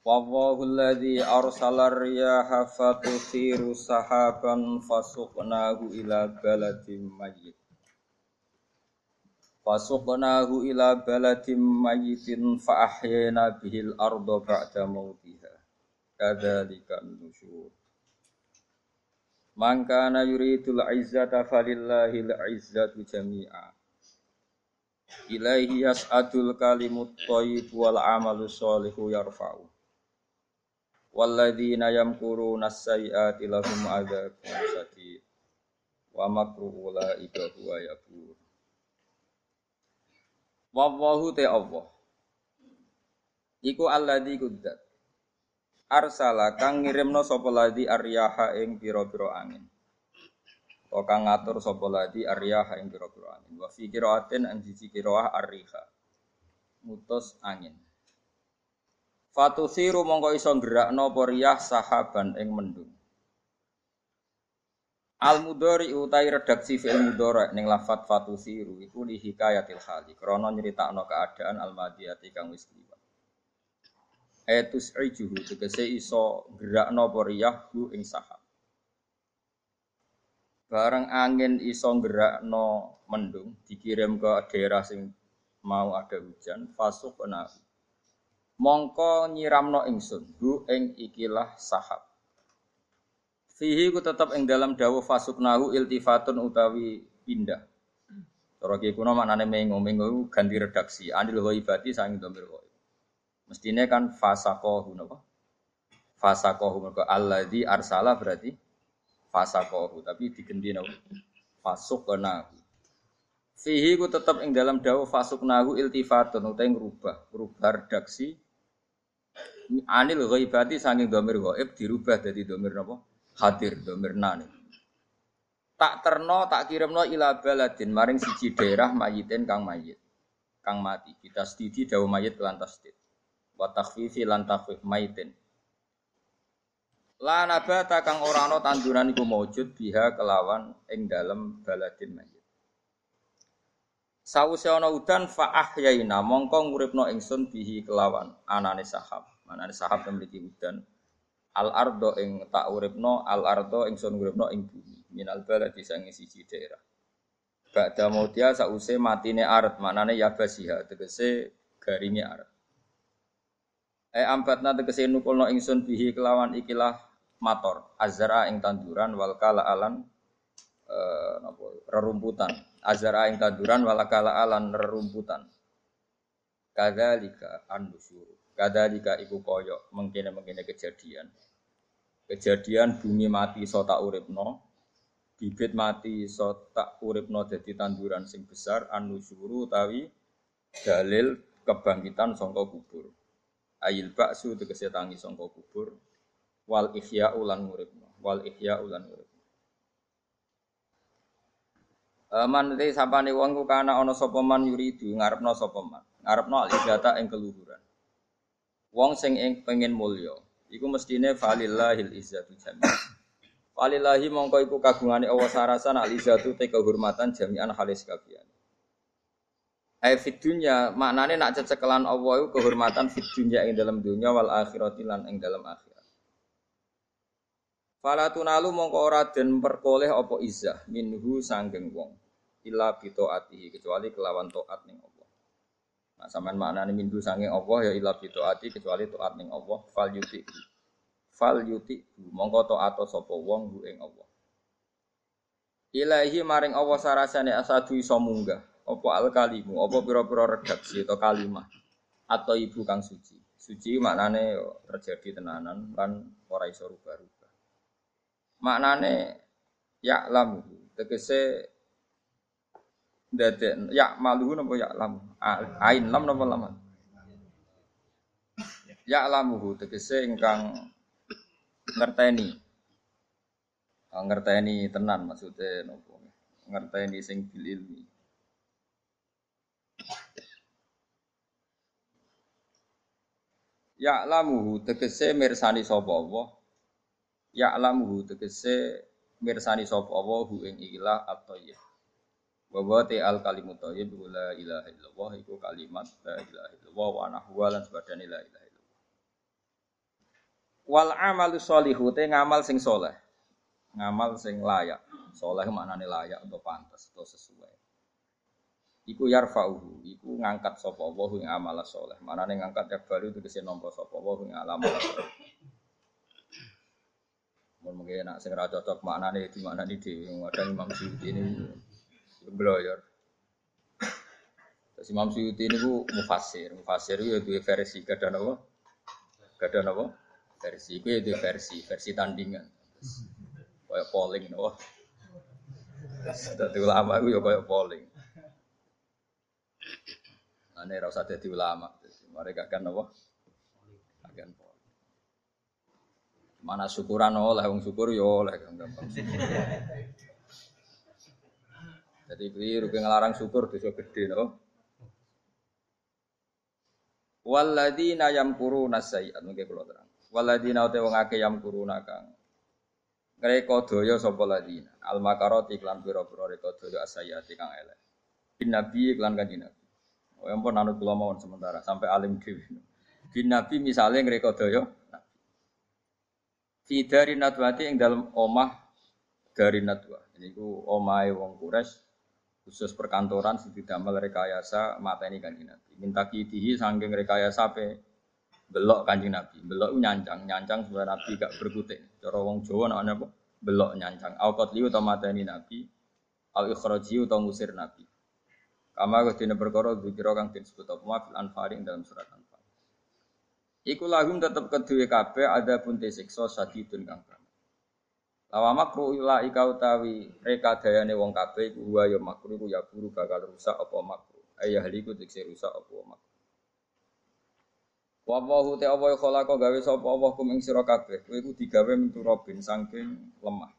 Wallahu alladhi arsala riyaha fatuthiru sahaban fasuqnahu ila baladin mayyit. Fasuqnahu ila baladin mayyitin fa ahyayna bihil arda ba'da mautiha Kadzalika nusyur. Man kana yuridul izzata falillahil izzatu jami'a. Ilaihi yas'adul kalimut thayyib wal amalu sholihu yarfa'u Walladzina yamkuruna sayyiati lahum adzabun sadid wa makru ulaika huwa yabur. Wallahu te Allah. Iku alladzi kuddat. Arsala kang ngirimno sapa ladzi aryaha ing pira-pira angin. O kang ngatur sapa ladzi aryaha ing pira-pira angin. Wa fi qiraatin an siji qiraah arriha. Mutus angin Fatusiru mongko iso gerakno apa riyah sahaban ing mendung. Al mudhari utai redaksi fi'il mudhari ning lafat fatusiru iku li hikayatil hali krana nyeritakno keadaan al madiyati kang wis liwat. Etus ijuhu tegese iso gerakno apa riyah hu ing sahab. Bareng angin iso gerakno mendung dikirim ke daerah sing mau ada hujan fasuk nahu mongko nyiramno ingsun hu ing ikilah sahab. Fihi ku tetep ing dalam dawuh fasuknahu iltifatun utawi pindah. Cara ki kuno maknane mengo mengo ganti redaksi. Anil ghaibati sang domir ghaib mestine kan fasaqahu napa? Fasaqahu mergo alladzi arsala berarti fasaqahu tapi digendi napa? Fasuknahu. Fihi ku tetap ing dalam dawuh fasuknahu iltifatun utawi ngrubah, ngrubah redaksi Anil ghaibati saking domir ghaib dirubah dari domir napa? Hadir, domir nani. Tak terno, tak kirimno ila baladin maring siji daerah mayitin kang mayit. Kang mati. Kita stidi dawa mayit lan tasdid. Wa takhfifi lan takhfif mayitin. La nabata kang ora ana tanduran iku maujud biha kelawan ing dalem baladin mayit. Sawuse ana udan fa ahyaina mongko nguripno ingsun bihi kelawan anane sahab. Mana ada sahab yang memiliki udan. Al ardo ing tak uripno, al ardo ing son uripno ing bumi. Minal baladi sangi siji daerah. Ba'da mautia sause matine arat, manane yabasiha, tegese garinge arat. E ampatna tegese nukulno ingsun bihi kelawan ikilah mator, azara ing tanduran wal kala alan e, rerumputan. Azara ing tanduran wal kala alan rerumputan. Kadzalika an-nusyur. Kadalika iku koyo mengkene mengkene kejadian. Kejadian bumi mati so tak uripno, bibit mati so tak uripno jadi tanduran sing besar anu suruh tawi dalil kebangkitan songko kubur. Ayil baksu tegese tangi songko kubur wal ihya ulan uripno, wal ihya ulan uripno. Man te sapane wong ku kana ana sapa man yuridu ngarepno sapa man. Ngarepno al-izzata ing keluhuran. Wong sing ing pengen mulya, iku mestine falillahil izzatu jami'an. Falillahi mongko iku kagungane Allah sarasan al izzatu te kehormatan jami'an halis kabian. Ai fit dunya maknane nak cecekelan Allah iku kehormatan fit dunya ing dalam dunya wal akhirati lan ing dalam akhirat. Fala tunalu mongko ora den perkoleh apa izzah minhu sanggeng wong illa bi taatihi kecuali kelawan taat ning. Nah, sampean maknane mindu sange Allah ya ila ati kecuali taat ning Allah fal yuti. Fal yuti mongko taat sapa wong hu ing Allah. Ilahi maring Allah sarasane asadu iso munggah apa al kalimu apa pira-pira redaksi atau kalimah atau ibu kang suci. Suci maknane terjadi tenanan kan ora iso rubah-rubah. Maknane ya lamu tegese Dadi ya malu napa ya lam? Ain lam napa lam? Ya alamuhu tegese ingkang ngerteni. Oh, ngerteni tenan maksudnya nopo. Ngerteni sing bil ilmi. Ya alamuhu tegese mirsani sapa Allah. Ya alamuhu tegese mirsani sapa Allah hu ing ilah at-thayyib. Wa wa al kalimut thayyib la ilaha illallah iku kalimat la ilaha illallah wa nahwa lan sebadane la ilaha illallah. Wal amalu sholihu te ngamal sing soleh. Ngamal sing layak. Soleh maknane layak atau pantas atau sesuai. Iku yarfa'uhu, iku ngangkat sapa Allah ing amal soleh. Manane ngangkat ya baru itu kese nampa sapa Allah ing amal soleh. Mun mungkin nak sing ra cocok maknane di maknane dhewe kadang Imam Suyuti ini Bloyor. Terus Imam Suyuti ini ku mufasir, mufasir itu dua versi, gak ada apa? Gak ada apa? Versi, itu ya versi, versi tandingan. Kayak polling, nopo. Dadi ulama itu ya kayak polling. Ane rasa jadi ulama, mereka kan apa? Polling. Mana syukuran oleh, wong syukur ya oleh, gampang. Jadi keliru ngelarang syukur dosa gede no. Waladina yamkuruna sayyi'at mungkin kula terang. Waladina uta wong akeh yamkuruna kang ngreka daya sapa ladina. Al makarat iklan pira-pira reka daya asayati kang elek. Bin nabi iklan kanjeng nabi. Oh ampun anut kula mawon sementara sampai alim dhewe. Bin nabi misale ngreka daya Fi dari natwati ing dalam omah dari natwa. Ini ku omahe wong Quraisy khusus perkantoran sing didamel rekayasa mateni kanjeng Nabi. Minta kidihi saking rekayasa pe belok kanjeng Nabi. Belok nyancang, nyancang supaya Nabi gak berkutik. Cara wong Jawa namanya apa? Belok nyancang. Au qatli utawa mateni Nabi, au ikhraji utawa ngusir Nabi. Kama dina perkara dikira kang disebut apa fil anfal dalam surat anfal. Iku lahum tetep kedue kabeh ada pun disiksa sadidun kang Lawa makru ila ika utawi reka dayane wong kabeh iku wa ya makru iku ya buru bakal rusak apa makru. Ayah liku dikse rusak apa makru. Wa wahu te apa khalaqa gawe sapa Allah kum ing sira kabeh. Kowe iku digawe robin saking lemah.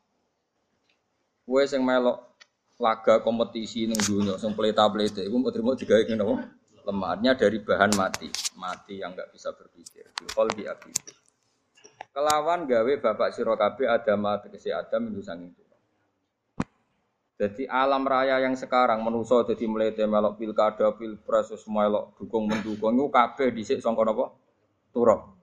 Kowe sing melok laga kompetisi ning dunya sing pleta-pleta iku trimo digawe ngene? Lemahnya dari bahan mati, mati yang enggak bisa berpikir. Di akhirat kelawan gawe bapak sira kabeh Adam tegese Adam itu sanging Jadi alam raya yang sekarang menuso jadi melete melok pilkada, pilpres, semua melok dukung mendukung itu kabeh dhisik sangka napa? Turab.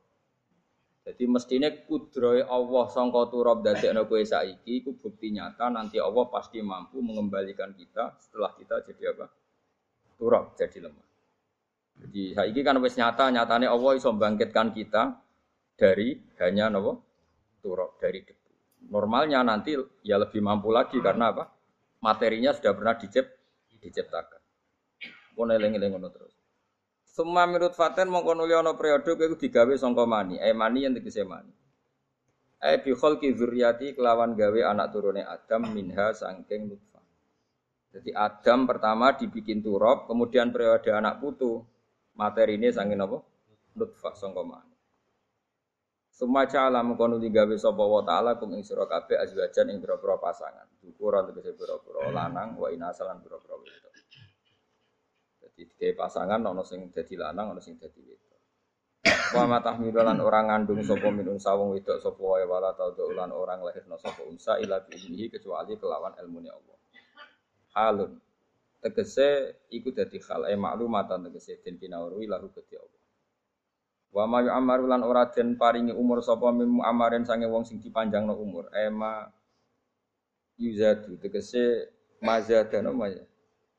Jadi mestinya kudroy Allah sangka turab dadekno kowe saiki iku bukti nyata nanti Allah pasti mampu mengembalikan kita setelah kita jadi apa? Turab jadi lemah. Jadi saiki kan wis nyata nyatane Allah iso bangkitkan kita dari hanya nopo turok dari debu. Normalnya nanti ya lebih mampu lagi karena apa? Materinya sudah pernah dicip, diciptakan. Pun eling-eling terus. Semua menurut Faten mongko nuli ana periode kowe digawe sangka mani, eh mani yang tegese mani. Eh bi khalqi dzurriyyati kelawan gawe anak turune Adam minha sangking nutfah. Jadi Adam pertama dibikin turab, kemudian periode anak putu materi ini sangin apa? Nutfah sangka. Suma ca'ala mengkono digawe sapa wa ta'ala kum ing sira kabeh azwajan ing pira-pira pasangan. Ukuran tegese pira-pira lanang wa inasalan pira-pira wedok. Dadi digawe pasangan ana sing dadi lanang ana sing dadi wedok. Wa matahmilu lan orang ngandung sapa minun sawung wedok sapa wae wala tau lan orang lahirna sapa unsa ila bihi kecuali kelawan ilmune Allah. Halun tegese iku dadi hal e maklumatan tegese den pinauri lahu kedhi Allah. Wa ma yu'amaru lan ora den paringi umur sapa mim amaren sange wong sing dipanjangno umur. Ema yuzadu tegese mazadana ma ya.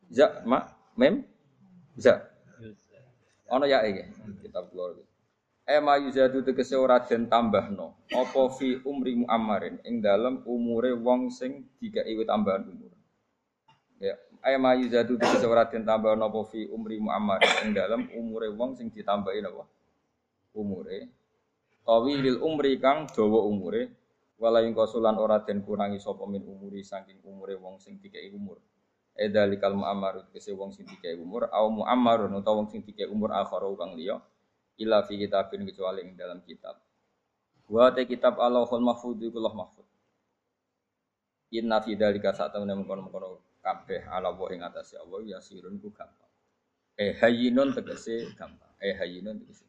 Za ma mem za. Ana ya iki kitab kula. Ema yuzadu tegese ora den tambahno apa fi umri muammarin ing dalem umure wong sing dikai tambahan umur. Ya, ema yuzadu tegese ora den tambahno apa fi umri muammarin ing dalem umure wong sing ditambahi napa? Umure lil umri kang dawa umure wala ing kosulan ora den kurangi sapa min umuri saking umure wong sing dikei umur edalikal muammarut kese wong sing dikei umur au muammarun utawa wong sing dikei umur akhara kang liya illa fi kitabin kecuali ing dalam kitab. Wa te kitab Allahul Mahfud iku Allah mahfud. Inna fi dzalika sak temene mengkono-mengkono kabeh ala wa ing atase Allah ya sirun ku gampang. Eh hayyinun tegese gampang. Eh hayyinun tegese.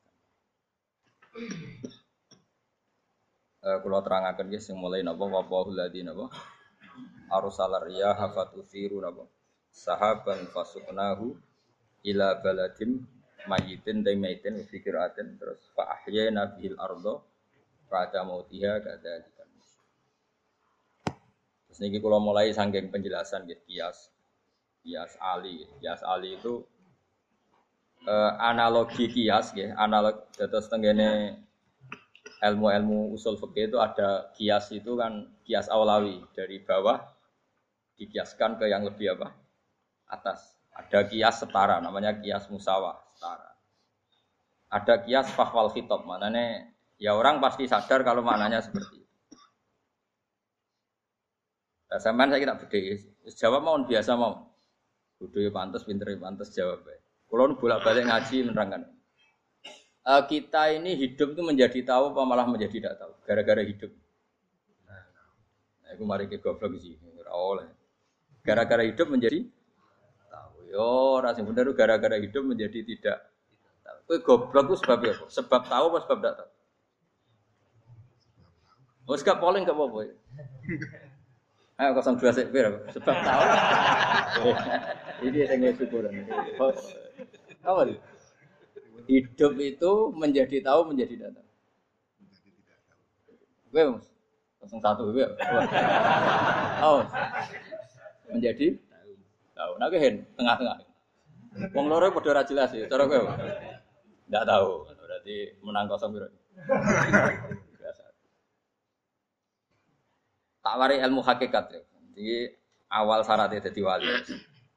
Eh kula terangaken nggih sing mulai napa? Wa ladzi napa? Arsalar riyaha fatusiru napa? Sahaban fasuqnahu ila baladim mayitin dan mayitin fikiratin terus fa ahyana bihil ardo pada mautiha kada terus niki kalau mulai sanggeng penjelasan gitu kias kias ali. Kias ali itu eh, analogi kias ya analog terus tenggene ilmu-ilmu usul fikih itu ada kias itu kan kias awlawi dari bawah dikiaskan ke yang lebih apa atas. Ada kias setara, namanya kias musawah setara. Ada kias fahwal khitab, maknanya ya orang pasti sadar kalau maknanya seperti itu. Nah, sampean saya kira beda. Jawab mau biasa mau. Bodoh ya pantas, pinter ya pantas jawab ya. Kalau bolak balik ngaji menerangkan. Uh, kita ini hidup itu menjadi tahu apa malah menjadi tidak tahu gara-gara hidup. Nah, aku mari ke goblok sih, oleh. Gara-gara hidup menjadi Yo, rasa bener gara-gara hidup menjadi tidak. Kowe goblok ku sebab apa? Sebab tahu apa sebab tidak tahu? Oh, gak polling gak apa-apa. Ayo kosong dua sek sebab tahu. Ini yang syukuran. Apa itu? Hidup itu menjadi tahu menjadi tidak tahu. Gue mas, kosong satu gue. Oh, menjadi tahu. Nah, hen tengah-tengah. Wong loro padha ora jelas ya, cara kowe. Enggak tahu. Berarti menang kosong piro. Biasa. Tak wari ilmu hakikat ya. Jadi awal syaratnya jadi wali.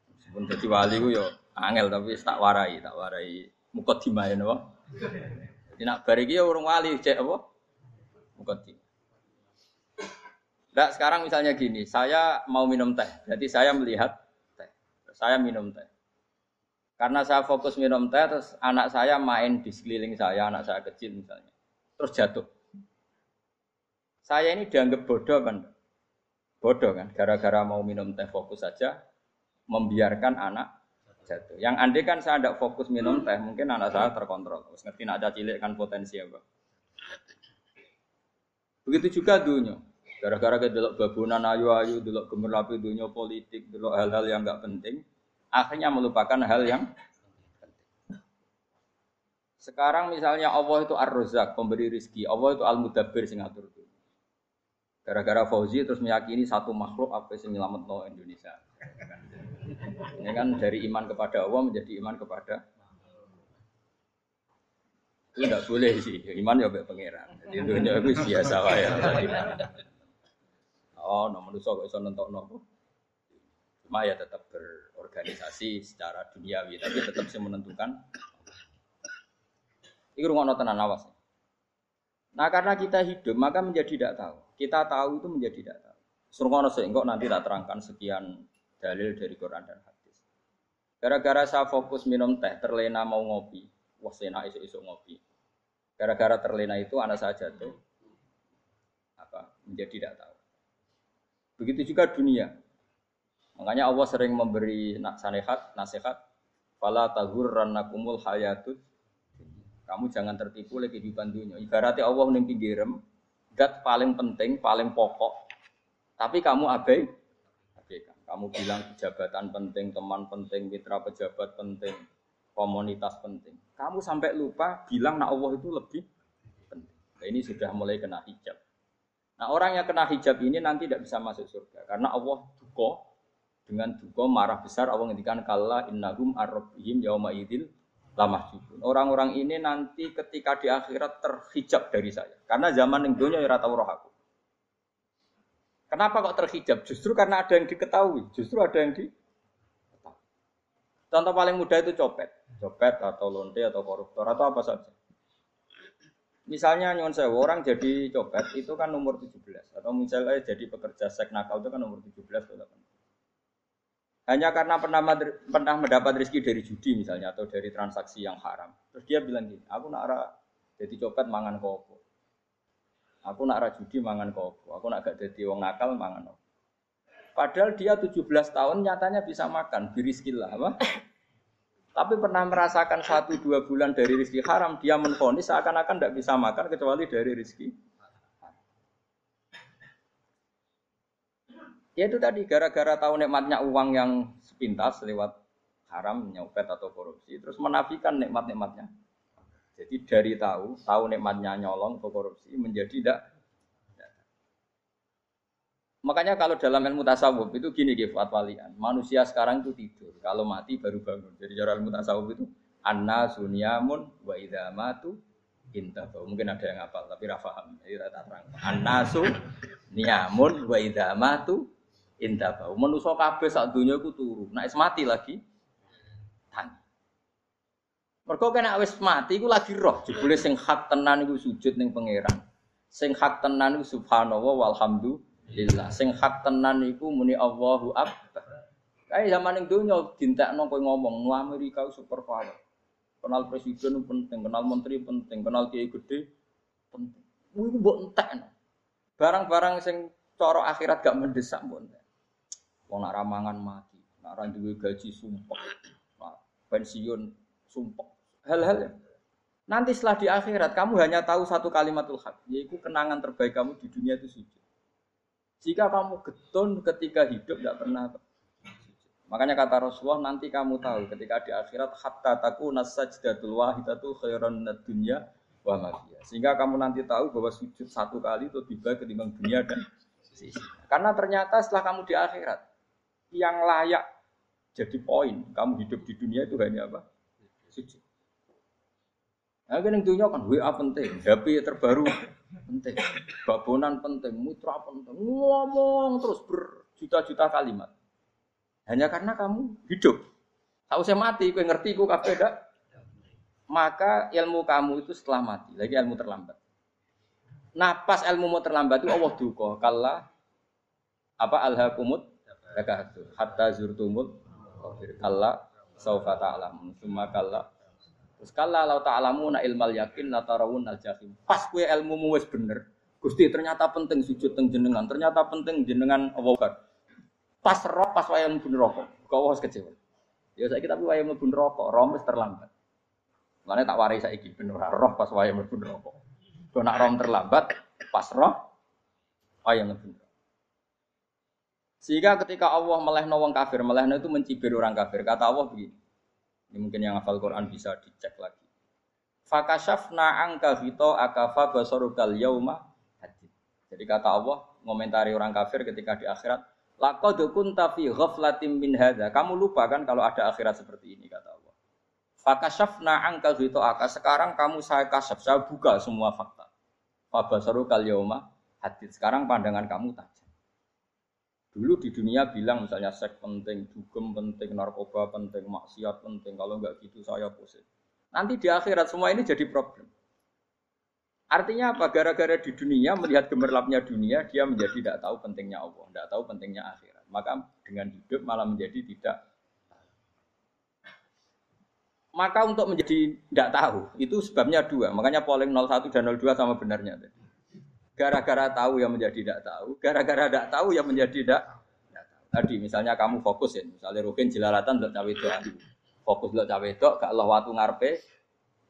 Meskipun jadi wali ku yo angel tapi tak warai, tak warai mukadimah ya napa. Jadi nak bariki ya urung wali cek apa? Mukadimah. Nah, sekarang misalnya gini, saya mau minum teh, jadi saya melihat saya minum teh. Karena saya fokus minum teh, terus anak saya main di sekeliling saya, anak saya kecil misalnya. Terus jatuh. Saya ini dianggap bodoh kan? Bodoh kan? Gara-gara mau minum teh fokus saja, membiarkan anak jatuh. Yang andai kan saya tidak fokus minum teh, mungkin anak saya terkontrol. Terus ngerti ada cilik kan potensi apa. Begitu juga dunia. Gara-gara ke delok babunan ayu-ayu, delok gemerlapi dunia politik, delok hal-hal yang nggak penting, akhirnya melupakan hal yang sekarang misalnya Allah itu Ar-Razzaq, pemberi rizki. Allah itu Al-Mudabbir sing ngatur itu. Gara-gara Fauzi terus meyakini satu makhluk apa sing nyelamat no Indonesia. Ini kan dari iman kepada Allah menjadi iman kepada itu tidak boleh sih, iman ya baik pangeran. Jadi dunia itu biasa ya. Oh, nomor manusia kok iso nentok nopo. Cuma ya tetap berorganisasi secara duniawi, tapi tetap sih menentukan. Ini rumah tenan awas. Nah karena kita hidup maka menjadi tidak tahu. Kita tahu itu menjadi tidak tahu. Surungono sehingga nanti tak terangkan sekian dalil dari Quran dan hadis. Gara-gara saya fokus minum teh, terlena mau ngopi, wah sena isu-isu ngopi. Gara-gara terlena itu anak saya jatuh, apa menjadi tidak tahu. Begitu juga dunia. Makanya Allah sering memberi nasihat, nasihat, "Fala tahurrannakumul hayatud." Kamu jangan tertipu lagi di dunia. Ibaratnya Allah ning pinggirem, dat paling penting, paling pokok. Tapi kamu abai. Kamu bilang jabatan penting, teman penting, mitra pejabat penting, komunitas penting. Kamu sampai lupa bilang nak Allah itu lebih penting. Nah, ini sudah mulai kena hijab. Nah orang yang kena hijab ini nanti tidak bisa masuk surga karena Allah duko dengan duko marah besar Allah ngendikan kalla innahum arrobihim yauma idil lamah Orang-orang ini nanti ketika di akhirat terhijab dari saya. Karena zaman yang dunia ya tahu roh. Kenapa kok terhijab? Justru karena ada yang diketahui. Justru ada yang di Contoh paling mudah itu copet. Copet atau lonte atau koruptor atau apa saja. Misalnya nyon saya orang jadi copet itu kan nomor 17 atau misalnya jadi pekerja seks nakal itu kan nomor 17 atau 18. Hanya karena pernah pernah mendapat rezeki dari judi misalnya atau dari transaksi yang haram. Terus dia bilang gini, aku nak jadi copet mangan kopo. Aku nak ara judi mangan kopo. Aku nak gak jadi wong nakal mangan kopo. Padahal dia 17 tahun nyatanya bisa makan, biriskillah apa? Tapi pernah merasakan satu dua bulan dari rezeki haram, dia menfonis seakan-akan tidak bisa makan kecuali dari rezeki. Ya itu tadi gara-gara tahu nikmatnya uang yang sepintas lewat haram, nyopet atau korupsi, terus menafikan nikmat-nikmatnya. Jadi dari tahu, tahu nikmatnya nyolong atau korupsi menjadi tidak Makanya kalau dalam ilmu tasawuf itu gini gitu walian. Manusia sekarang itu tidur, kalau mati baru bangun. Jadi cara ilmu tasawuf itu anna sunyamun wa idza matu intahu. Mungkin ada yang hafal tapi ra paham. Jadi tak terang. Anna sunyamun wa idza matu intahu. Manusa kabeh sak donya iku turu. Nek mati lagi. Mergo kena wis mati iku lagi roh. Jebule sing hak tenan iku sujud ning pangeran. Sing hak tenan iku subhanallah walhamdulillah lillah. Sing hak tenan iku muni Allahu Akbar. Kayak zaman ning donya dintekno kowe ngomong, "Nu Amerika super power." Kenal presiden penting, kenal menteri penting, kenal kiai gede penting. Iku mbok entekno. Barang-barang sing cara akhirat gak mendesak mbok entek. Wong ramangan mati, nak ra duwe gaji sumpah, pensiun sumpah. Hal-hal Nanti setelah di akhirat kamu hanya tahu satu kalimatul hak, yaitu kenangan terbaik kamu di dunia itu sujud. Jika kamu getun ketika hidup tidak pernah Makanya kata Rasulullah nanti kamu tahu ketika di akhirat hatta taku nasajdatul wahidatu khairan dunya wa ma Sehingga kamu nanti tahu bahwa sujud satu kali itu baik ketimbang dunia dan sisi. Karena ternyata setelah kamu di akhirat yang layak jadi poin kamu hidup di dunia itu hanya apa? Sujud. Nah, kan dunia kan WA penting, HP terbaru penting, babonan penting, mitra penting, ngomong terus berjuta-juta kalimat. Hanya karena kamu hidup. Tahu saya mati, kau ngerti, kau kafe dak. Maka ilmu kamu itu setelah mati, lagi ilmu terlambat. Nah pas ilmu mau terlambat itu Allah duka kalla apa alhaqumut hatta zurtumul kalla saufa ta'lamun summa kalla Terus kala lau ta'lamuna ilmal yakin la tarawun al jahim. Pas kue ilmu wis bener. Gusti ternyata penting sujud teng jenengan, ternyata penting jenengan Allah. Pas roh pas wayang mlebu neraka. Kau harus kecewa. Ya saiki tapi wayang mlebu neraka, roh wis terlambat. Mulane tak warai saiki bener roh pas wayang mlebu neraka. Kau nak roh terlambat, pas roh wayang mlebu Sehingga ketika Allah melehno wong kafir, melehno itu mencibir orang kafir. Kata Allah begini, ini mungkin yang hafal Quran bisa dicek lagi. Fakashafna angka hito akafa basorukal yauma hadid. Jadi kata Allah ngomentari orang kafir ketika di akhirat, Laqad kunta fi ghaflatin min hadza. Kamu lupa kan kalau ada akhirat seperti ini kata Allah. Fakashafna angka hito aka. Sekarang kamu saya kasaf, saya buka semua fakta. Fabasarukal yauma hadid. Sekarang pandangan kamu tajam. Dulu di dunia bilang misalnya seks penting, dugem penting, narkoba penting, maksiat penting. Kalau nggak gitu saya pusing. Nanti di akhirat semua ini jadi problem. Artinya apa? Gara-gara di dunia melihat gemerlapnya dunia, dia menjadi tidak tahu pentingnya Allah, tidak tahu pentingnya akhirat. Maka dengan hidup malah menjadi tidak maka untuk menjadi tidak tahu itu sebabnya dua makanya polling 01 dan 02 sama benarnya tadi Gara-gara tahu yang menjadi tidak tahu, gara-gara tidak tahu yang menjadi tidak Tadi misalnya kamu fokus ya, misalnya Rukin jelalatan untuk cawe itu, fokus untuk cawe itu, gak Allah waktu ngarpe,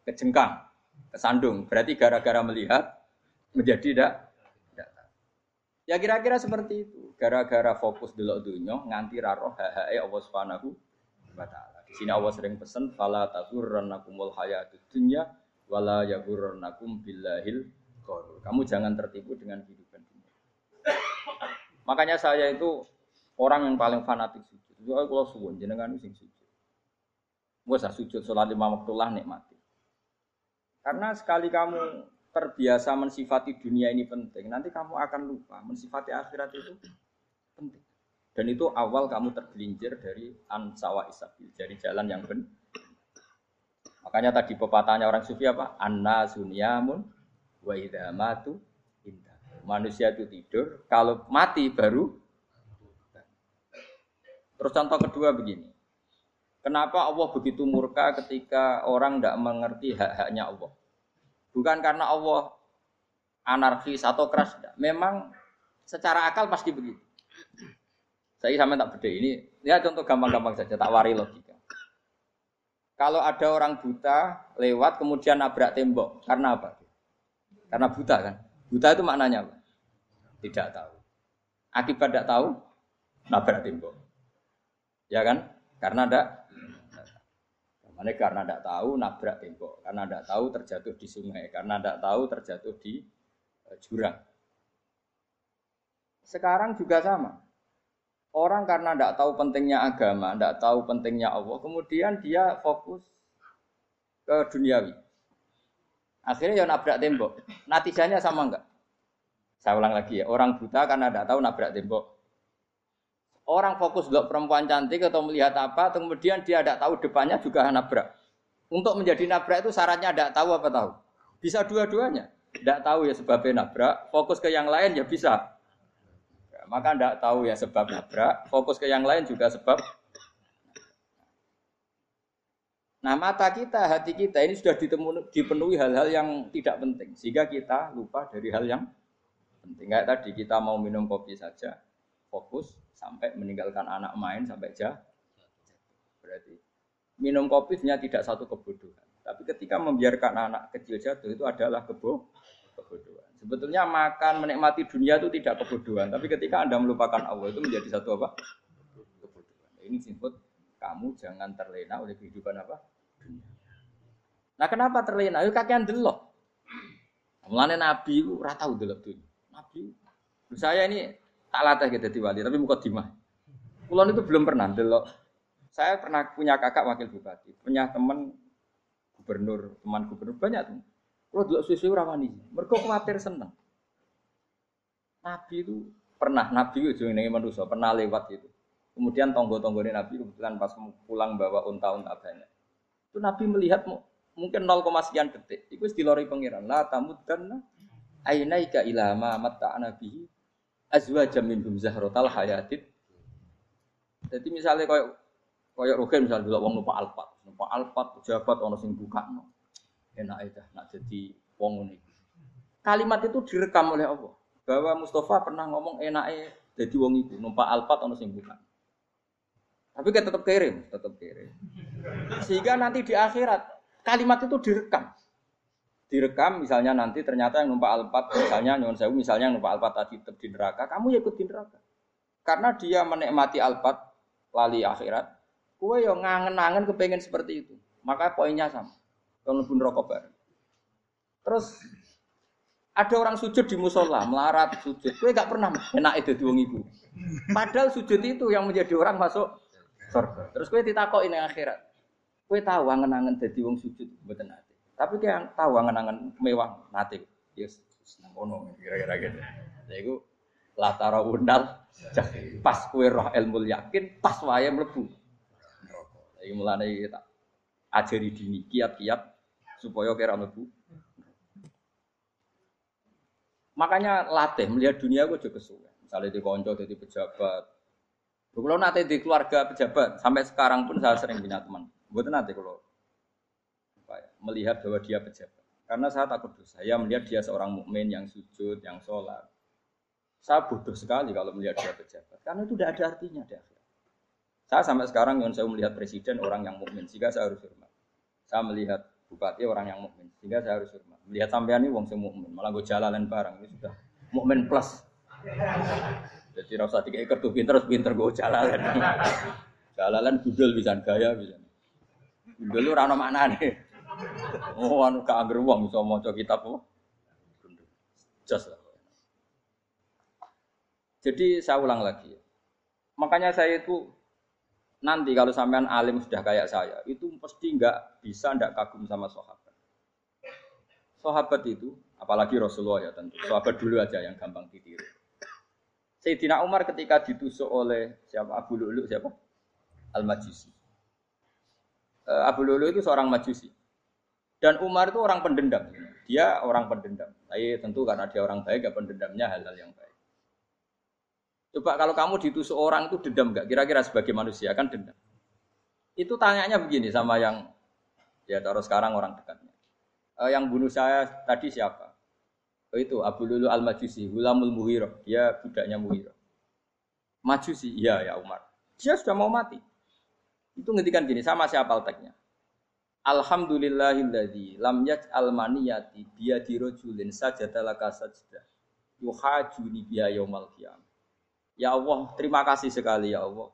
kejengkang, kesandung. Berarti gara-gara melihat menjadi tidak Ya kira-kira seperti itu. Gara-gara fokus dulu dunia nganti raro hahae Allah Subhanahu wa taala. Di sini Allah sering pesan fala tazurrannakumul hayatud dunya wala yagurrannakum billahil kamu jangan tertipu dengan kehidupan dunia. Makanya saya itu orang yang paling fanatik sujud. Itu kalau suwun jenengan sing sujud. Usah sujud sholat lima waktu lah nikmati. Karena sekali kamu terbiasa mensifati dunia ini penting, nanti kamu akan lupa mensifati akhirat itu penting. Dan itu awal kamu tergelincir dari ansawa isabil, dari jalan yang benar. Makanya tadi pepatahnya orang sufi apa? Anna sunyamun Wa matu indah. Manusia itu tidur, kalau mati baru Terus contoh kedua begini. Kenapa Allah begitu murka ketika orang tidak mengerti hak-haknya Allah? Bukan karena Allah anarkis atau keras. Memang secara akal pasti begitu. Saya sama tak beda ini. Ya contoh gampang-gampang saja, tak wari logika. Kalau ada orang buta lewat kemudian nabrak tembok, karena apa? Karena buta kan? Buta itu maknanya apa? Tidak tahu. Akibat tidak tahu, nabrak tembok. Ya kan? Karena ada Mana karena tidak tahu nabrak tembok, karena tidak tahu terjatuh di sungai, karena tidak tahu terjatuh di eh, jurang. Sekarang juga sama. Orang karena tidak tahu pentingnya agama, tidak tahu pentingnya Allah, kemudian dia fokus ke duniawi. Akhirnya ya nabrak tembok. Natijanya sama enggak? Saya ulang lagi ya, orang buta karena tidak tahu nabrak tembok. Orang fokus untuk perempuan cantik atau melihat apa, kemudian dia tidak tahu depannya juga nabrak. Untuk menjadi nabrak itu syaratnya tidak tahu apa tahu. Bisa dua-duanya. Tidak tahu ya sebabnya nabrak, fokus ke yang lain ya bisa. Maka tidak tahu ya sebab nabrak, fokus ke yang lain juga sebab. Nah mata kita, hati kita ini sudah dipenuhi hal-hal yang tidak penting. Sehingga kita lupa dari hal yang penting. Kayak tadi kita mau minum kopi saja, fokus sampai meninggalkan anak main sampai jah. Berarti minum kopi sebenarnya tidak satu kebodohan. Tapi ketika membiarkan anak kecil jatuh itu adalah kebo kebodohan. Sebetulnya makan menikmati dunia itu tidak kebodohan, tapi ketika Anda melupakan Allah itu menjadi satu apa? Kebodohan. Ini disebut kamu jangan terlena oleh kehidupan apa? Nah, kenapa terlena? Itu kakean delok. Mulane Nabi itu ora tau delok dunia. Nabi saya ini tak latih gitu di wali, tapi muka dimah. Kulon itu belum pernah delok. Saya pernah punya kakak wakil bupati, punya teman gubernur, teman gubernur banyak tuh kalau dulu susu rawani, mereka khawatir seneng. Nabi itu pernah, Nabi itu yang manusia pernah lewat itu. Kemudian tonggo-tonggone Nabi kebetulan pas pulang bawa unta-unta banyak. Itu Nabi melihat mungkin 0, sekian detik. Itu dilori pengiran. La tamuddanna ainaika ila ma matta'na bihi azwajan minhum zahratal hayatid. Jadi misalnya kayak kayak Rogen misalnya dulu wong numpak alpat, numpak alpat pejabat ono sing buka no enak aja nak jadi wong ini. Kalimat itu direkam oleh Allah bahwa Mustafa pernah ngomong enak jadi wong itu numpak alpat atau sing bukan. Tapi kan tetap kirim, tetap kirim. Sehingga nanti di akhirat kalimat itu direkam. Direkam misalnya nanti ternyata yang numpak alpat misalnya nyuwun sewu misalnya yang numpak alpat tadi tetap di neraka, kamu ya ikut di neraka. Karena dia menikmati alpat lali akhirat, kue yang ngangen-ngangen kepengen seperti itu. Maka poinnya sama. Kalau pun rokok bareng. Terus ada orang sujud di musola, melarat sujud. Kue gak pernah enak itu di ibu. Padahal sujud itu yang menjadi orang masuk surga. Terus kue ditakok ini akhirat. Kue tahu angen-angen jadi wong sujud betul nanti. Tapi dia tahu angen-angen mewah nanti. Yes, ono kira-kira gitu. Jadi itu latara undal pas kue roh ilmu yakin pas wae mlebu. Jadi mulane tak ajari dini kiat-kiat supaya kira mlebu. Makanya latih melihat dunia gue juga kesuwen. Misalnya di konco jadi pejabat. Kalau nanti di keluarga pejabat, sampai sekarang pun saya sering punya teman. Buat nanti kalau ya, melihat bahwa dia pejabat. Karena saya takut dosa. Saya melihat dia seorang mukmin yang sujud, yang sholat. Saya bodoh sekali kalau melihat dia pejabat. Karena itu tidak ada artinya di. Saya sampai sekarang yang saya melihat presiden orang yang mukmin, sehingga saya harus hormat. Saya melihat bupati orang yang mukmin sehingga saya harus hormat melihat sampean ini wong sing mukmin malah gue jalan barang ini sudah mukmin plus jadi rasa tiga ekor tuh pinter pinter gue jalan jalan gudel bisa gaya bisa. Gudel lu rano mana nih oh anu ke angger wong bisa mau kitab oh just lah. Jadi saya ulang lagi. Makanya saya itu nanti kalau sampean alim sudah kayak saya, itu pasti nggak bisa nggak kagum sama sahabat. Sahabat itu, apalagi Rasulullah ya tentu, sahabat dulu aja yang gampang ditiru. Sayyidina Umar ketika ditusuk oleh siapa Abu Lulu siapa Al Majusi. Eh, Abu Lulu itu seorang Majusi. Dan Umar itu orang pendendam. Dia orang pendendam. Tapi tentu karena dia orang baik, ya pendendamnya hal-hal yang baik. Coba kalau kamu ditusuk orang itu dendam nggak? Kira-kira sebagai manusia kan dendam. Itu tanyanya begini sama yang ya taruh sekarang orang dekatnya. E, yang bunuh saya tadi siapa? Oh itu Abu Lulu Al Majusi, Gulamul Muhiro. Dia budaknya Muhiro. Majusi, iya ya Umar. Dia sudah mau mati. Itu ngetikan gini, sama siapa teksnya. Alhamdulillahilladzi lam yaj'al maniyati biyadi rajulin sajada laka sajda yuhajuni biya yaumal qiyamah. Ya Allah, terima kasih sekali ya Allah.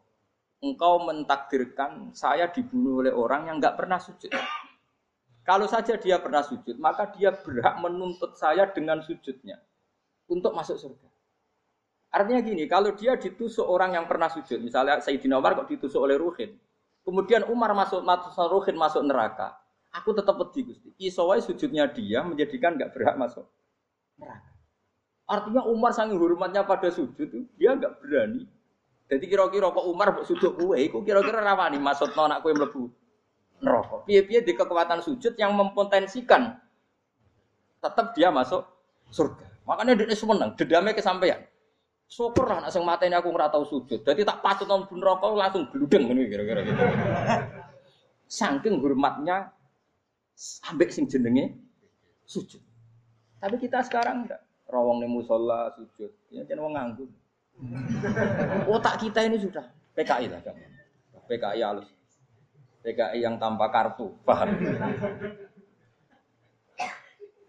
Engkau mentakdirkan saya dibunuh oleh orang yang nggak pernah sujud. Kalau saja dia pernah sujud, maka dia berhak menuntut saya dengan sujudnya untuk masuk surga. Artinya gini, kalau dia ditusuk orang yang pernah sujud, misalnya Sayyidina Umar kok ditusuk oleh Ruhin, kemudian Umar masuk masuk Ruhin masuk neraka, aku tetap pedih Gusti. Isowai sujudnya dia menjadikan nggak berhak masuk neraka. Artinya Umar sangat hormatnya pada sujud itu dia nggak berani. Jadi kira-kira kok Umar buat sujud kue, kok kira-kira rawani maksud anak kue melebu neraka. Piye-piye di kekuatan sujud yang mempotensikan tetap dia masuk surga. Makanya dia seneng, dedamnya kesampaian. Syukur lah, nak mata ini aku tahu sujud. Jadi tak patut nang neraka langsung geludeng ini kira-kira gitu. Saking hormatnya sampai sing jenenge sujud. Tapi kita sekarang enggak rawang nih musola sujud. Ya jangan wong nganggur. Otak kita ini sudah PKI lah kan. PKI halus. PKI yang tanpa kartu, paham?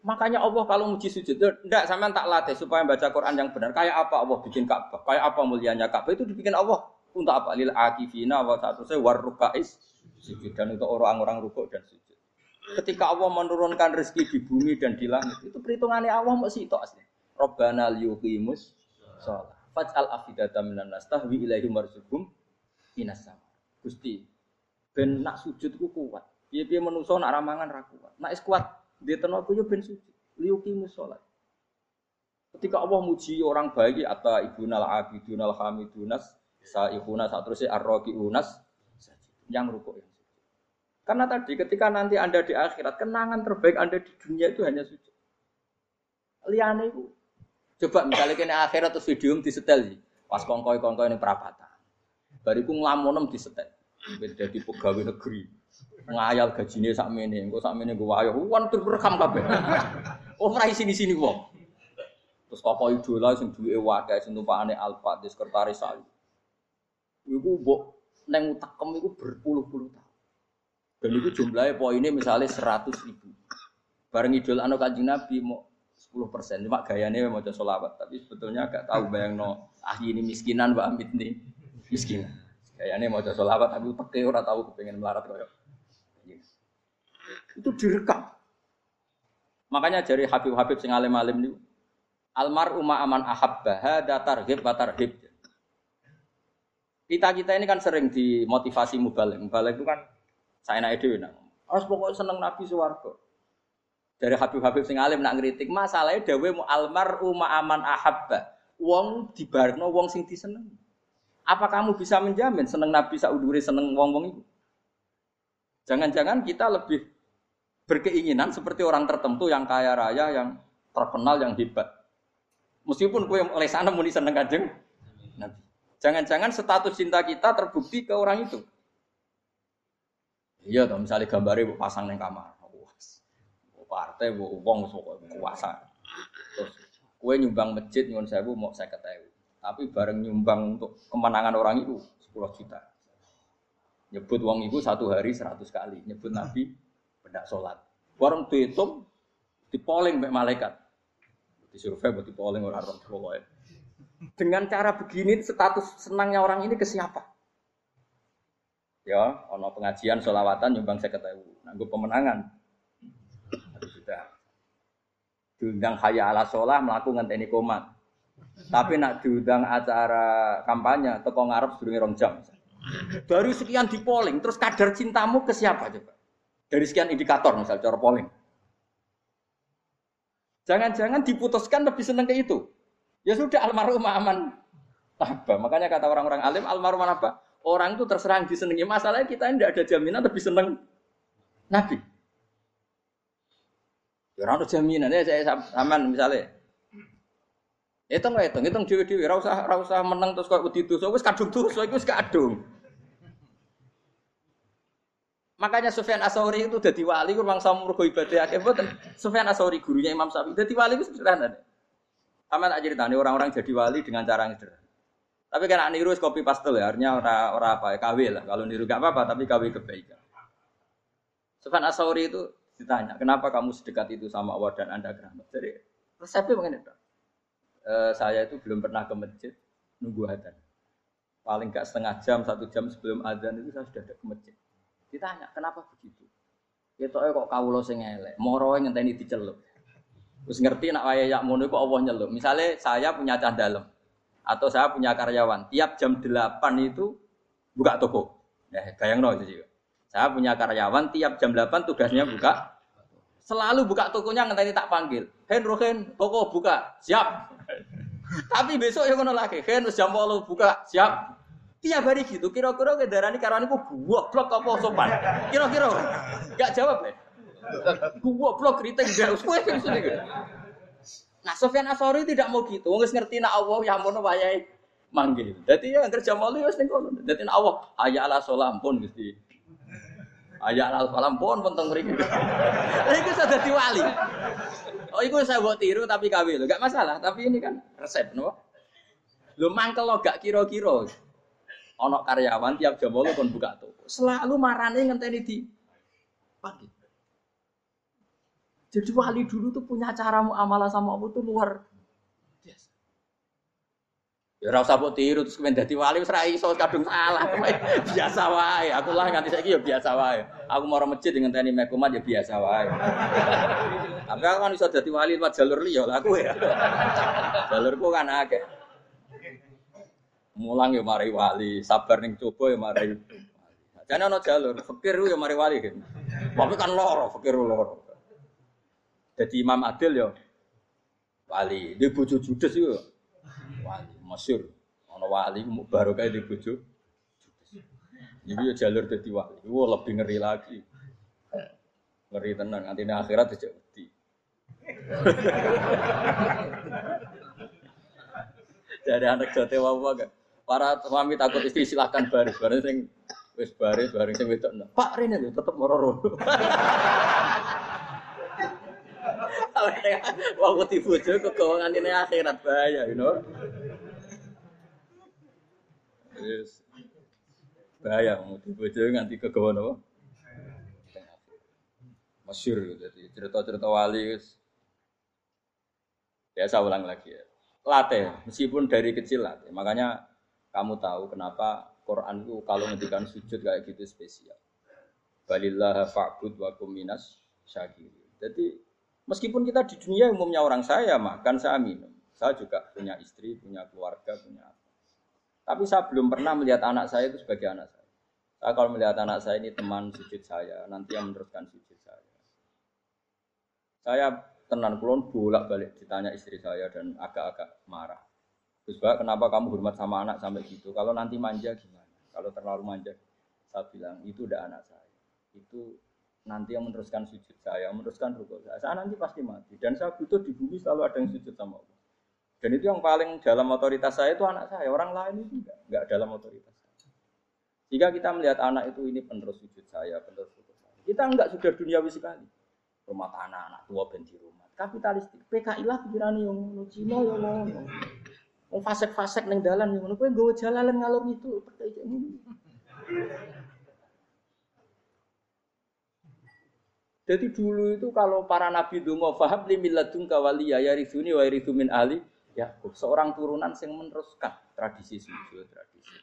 Makanya Allah kalau muji sujud, enggak sama tak latih supaya baca Quran yang benar. Kayak apa Allah bikin Ka'bah? Kayak apa mulianya Ka'bah itu dibikin Allah untuk apa? Lil akifina wa satu saya warrukais sujud dan untuk orang-orang rukuk dan sujud. Ketika Allah menurunkan rezeki di bumi dan di langit, itu perhitungannya Allah masih itu asli. Robbana liyuqimus sholat. Faj'al afidata minan nas tahwi ilaihim warzuqhum minas. Gusti, ben nak sujud ku kuat. Piye-piye menungso nak ramangan ra kuat. Nak is kuat di tenaga yo ben sujud. Liyuqimus sholat. Ketika Allah muji orang baik atau ibunal abidunal hamidunas saihuna saat terusnya unas yang rukuk yang sujud. Karena tadi ketika nanti Anda di akhirat kenangan terbaik Anda di dunia itu hanya sujud. Liane itu Coba misalnya kini akhirat atau video di setel sih. Pas kongkoi kongkoi ini perapatan. Bariku ngelamunem di setel. Beda di pegawai negeri. Ngayal gajinya sak mene, engko sak mene gue ayo, wan rekam kabeh. Oh rai sini-sini wong. Terus koko idola sing duwe wadah sing tumpakane Alfa di sekretaris saya. Iku mbok neng utakem iku berpuluh-puluh tahun. Dan itu jumlahnya poinnya misalnya seratus ribu. Bareng idol anu kanjeng Nabi mau 10 persen. Cuma gayanya mau coba solawat, tapi sebetulnya agak tahu bayang no ah ini miskinan Mbak Amit nih miskinan. Gayanya mau coba solawat, tapi pakai orang tahu kepengen melarat koyo. Itu direkam. Makanya dari Habib-Habib sing alim-alim almar umma aman ahabba hada tarhib wa tarhib. Kita kita ini kan sering dimotivasi mubalik. Mubalik itu kan saya naik dewi nah. Harus pokoknya seneng Nabi suwargo dari Habib-Habib sing alim nak ngritik masalahnya dawe mu almar uma aman ahabba wong dibarno wong sing diseneng apa kamu bisa menjamin seneng Nabi sauduri seneng wong-wong itu? Jangan-jangan kita lebih berkeinginan seperti orang tertentu yang kaya raya yang terkenal yang hebat. Meskipun kue oleh sana muni seneng kanjeng jangan-jangan status cinta kita terbukti ke orang itu. Iya toh misalnya gambarnya pasang neng kamar. Partai bu uang kuasa. Terus kue nyumbang masjid nyuwun bu mau saya ketahui. Tapi bareng nyumbang untuk kemenangan orang itu 10 juta. Nyebut uang itu satu hari 100 kali. Nyebut Nabi benda sholat. Bareng dihitung dipoling mbak malaikat. Di survei buat dipoling orang orang pokoknya. Dengan cara begini status senangnya orang ini ke siapa? Ya, ono pengajian sholawatan nyumbang saya ketahui. Nanggup pemenangan sudah. Diundang haya ala sholah melakukan ngenteni komat. Tapi nak diundang acara kampanye teko ngarep sedurunge rong jam. Dari sekian di polling, terus kadar cintamu ke siapa coba? Dari sekian indikator misal cara polling. Jangan-jangan diputuskan lebih seneng ke itu. Ya sudah almarhum aman. Apa? Makanya kata orang-orang alim almarhum apa? Orang itu terserang disenangi. Masalahnya kita tidak ada jaminan lebih seneng Nabi. Ya ora jaminan ya saya saman misalnya. Hitung lah hitung, hitung dewi-dewi. Rasa rasa menang terus kau wedi dosa, wis kadung dosa, iku wis kadung. Makanya Sufyan Asauri itu jadi wali, kurang sama mergo ibadah akeh boten. Sufyan Asauri gurunya Imam Syafi'i jadi wali itu sederhana. Sama tak ceritanya orang-orang jadi wali dengan cara yang sederhana. Tapi kan niru kopi pastel ya, artinya orang orang apa ya KW lah. Kalau niru gak apa-apa, tapi KW kebaikan. Sufyan Asauri itu ditanya, kenapa kamu sedekat itu sama Allah dan anda keramat? Jadi resepnya mengenai itu. E, saya itu belum pernah ke masjid nunggu adzan. Paling gak setengah jam, satu jam sebelum adzan itu saya sudah ada ke masjid. Ditanya, kenapa begitu? Ya kok kawula sing elek, moro ngenteni dicelup. Terus ngerti nak waya yak mono kok Allah nyelup. Misalnya saya punya cah dalam atau saya punya karyawan, tiap jam 8 itu buka toko. Ya, bayang no. Saya punya karyawan tiap jam 8 tugasnya buka. Selalu buka tokonya ngenteni tak panggil. Hen Rohen, toko buka. Siap. Tapi besok yang ngono lagi. Hen jam 8 buka. Siap. Tiap hari gitu, kira-kira ke darani karena aku buah blok apa sopan. Kira-kira gak jawab ya. Buah blok kritik gak usah gitu. Nah, Sofyan Asori tidak mau gitu. Wong ngerti nak Allah ya mau wayahe manggil. Jadi ya kerja malu wis ning kono. Dadi Allah ayat ala salam pun Gusti. Ayat ala salam pun penting mriki. Lha iku sudah dadi wali. Oh, iku saya buat tiru tapi kawin lho. Gak masalah, tapi ini kan resep, no? Lu mangkel lo gak kira-kira ono karyawan tiap jam bolu kon buka toko. Selalu marane ngenteni di pagi. Jadi wali dulu tuh punya cara muamalah sama Allah tuh luar. Ya ora usah mbok tiru terus kemen dadi wali wis ra iso kadung salah. biasa wae. Aku lah nganti saiki ya biasa wae. Aku mau masjid dengan tani mekumat ya biasa wae. Tapi aku kan iso dadi wali lewat jalur liya lah aku ya. Jalurku kan akeh. Mulang ya mari wali, sabar ning coba ya mari. Jane ana jalur, fakir ya mari wali. Tapi kan loro, fakir loro. Jadi Imam Adil ya wali, di bojo judes itu wali, masyhur. Ana wali baru kayak di bojo Jadi ya jalur jadi wali. Wah lebih ngeri lagi. Ngeri tenang, nanti ini akhirat aja wedi. Jadi anak jote wawa kan. Para suami takut istri silahkan baris, baris sing wis baris, baris sing wedok. Pak Rene lho tetep mororo. Wah, wedi bojo kegawangan ini akhirat bahaya, you know. Yes. Bahaya mau bojo nganti kegawan apa? Masyur jadi cerita-cerita wali biasa ulang lagi ya. Latih, meskipun dari kecil latih. Makanya kamu tahu kenapa Quran itu kalau ngendikan sujud kayak gitu spesial. Balillah fa'bud wa kuminas syakir. Jadi meskipun kita di dunia umumnya orang saya makan, saya minum. Saya juga punya istri, punya keluarga, punya. Tapi saya belum pernah melihat anak saya itu sebagai anak saya. Saya kalau melihat anak saya ini teman sujud saya, nanti yang meneruskan sujud saya. Saya tenan kulon bolak balik ditanya istri saya dan agak-agak marah. Gus Pak, kenapa kamu hormat sama anak sampai gitu? Kalau nanti manja gimana? Kalau terlalu manja, saya bilang itu udah anak saya. Itu nanti yang meneruskan sujud saya, meneruskan rukuk saya. Saya nanti pasti mati. Dan saya butuh di bumi selalu ada yang sujud sama Allah. Dan itu yang paling dalam otoritas saya itu anak saya. Orang lain itu enggak, enggak dalam otoritas saya. Jika kita melihat anak itu ini penerus sujud saya, penerus rukuk saya. Kita enggak sudah duniawi sekali. Rumah tanah, anak tua, benci rumah. Kapitalistik. PKI lah pikiran yang Cina yang Wong fasek-fasek ning dalan ngono kowe nggawa jalalan ngalor itu. Jadi dulu itu kalau para nabi donga fahab li milladun kawaliya ya rizuni wa ridhu min ali ya seorang turunan yang meneruskan tradisi sujud tradisi.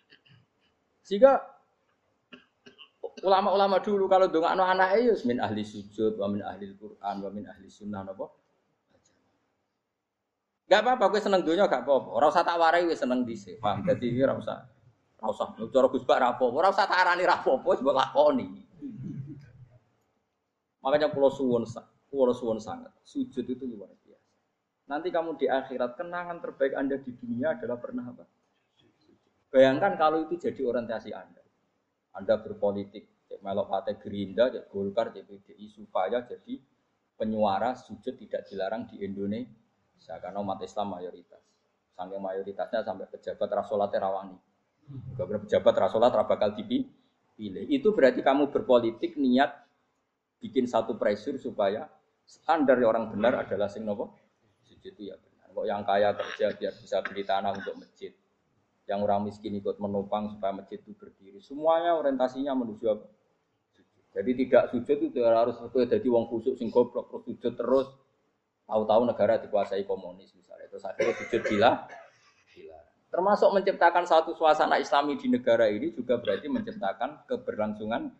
Sehingga ulama-ulama dulu kalau dongakno anak ya min ahli sujud wa min ahli Quran wa min ahli sunnah napa Gak apa-apa, gue seneng dunia gak apa-apa. Orang usah tak warai, gue seneng dice. Paham? Jadi ini orang usah, orang usah. Gus Bak rapo, orang usah tak arani rapo, sebab lakoni. Makanya pulau suwon, pulau suwon sangat. Sujud itu luar biasa. Nanti kamu di akhirat kenangan terbaik anda di dunia adalah pernah apa? Bayangkan kalau itu jadi orientasi anda. Anda berpolitik, cek melok partai Gerindra, cek Golkar, cek PDI supaya jadi penyuara sujud tidak dilarang di Indonesia karena umat Islam mayoritas. Saking mayoritasnya sampai pejabat rasolat terawani. Beberapa pejabat rasolat bakal dipilih. Itu berarti kamu berpolitik niat bikin satu pressure supaya standar orang benar adalah sing nopo sujud itu ya benar. Kok yang kaya kerja biar bisa beli tanah untuk masjid. Yang orang miskin ikut menopang supaya masjid itu berdiri. Semuanya orientasinya menuju apa? Jadi tidak sujud itu harus jadi wong khusuk sing goblok terus sujud terus Tahu-tahu negara dikuasai komunis misalnya. Terus akhirnya sujud gila. gila. Termasuk menciptakan satu suasana islami di negara ini juga berarti menciptakan keberlangsungan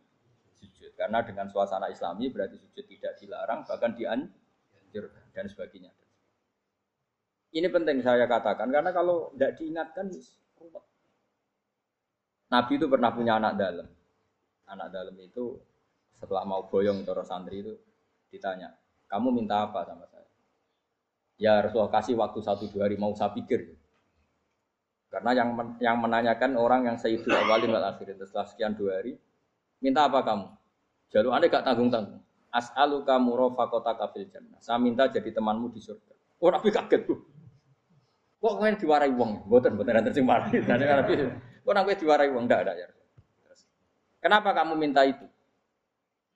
sujud. Karena dengan suasana islami berarti sujud tidak dilarang, bahkan dianjurkan dan sebagainya. Ini penting saya katakan, karena kalau tidak diingatkan, Nabi itu pernah punya anak dalam. Anak dalam itu setelah mau boyong terus santri itu ditanya, kamu minta apa sama saya? Ya Rasulullah kasih waktu satu dua hari mau saya pikir. Karena yang men yang menanyakan orang yang Sayyidul Awalin wal Akhirin setelah sekian dua hari, minta apa kamu? Jalur anda gak tanggung-tanggung. As'alu kamu rofakota kafil jannah. Saya minta jadi temanmu di surga. Oh Nabi kaget tuh. Kok kalian diwarai uang? Buatan, buatan nanti sing mari. Kok nabi diwarai uang? Tidak ada ya. Kenapa kamu minta itu?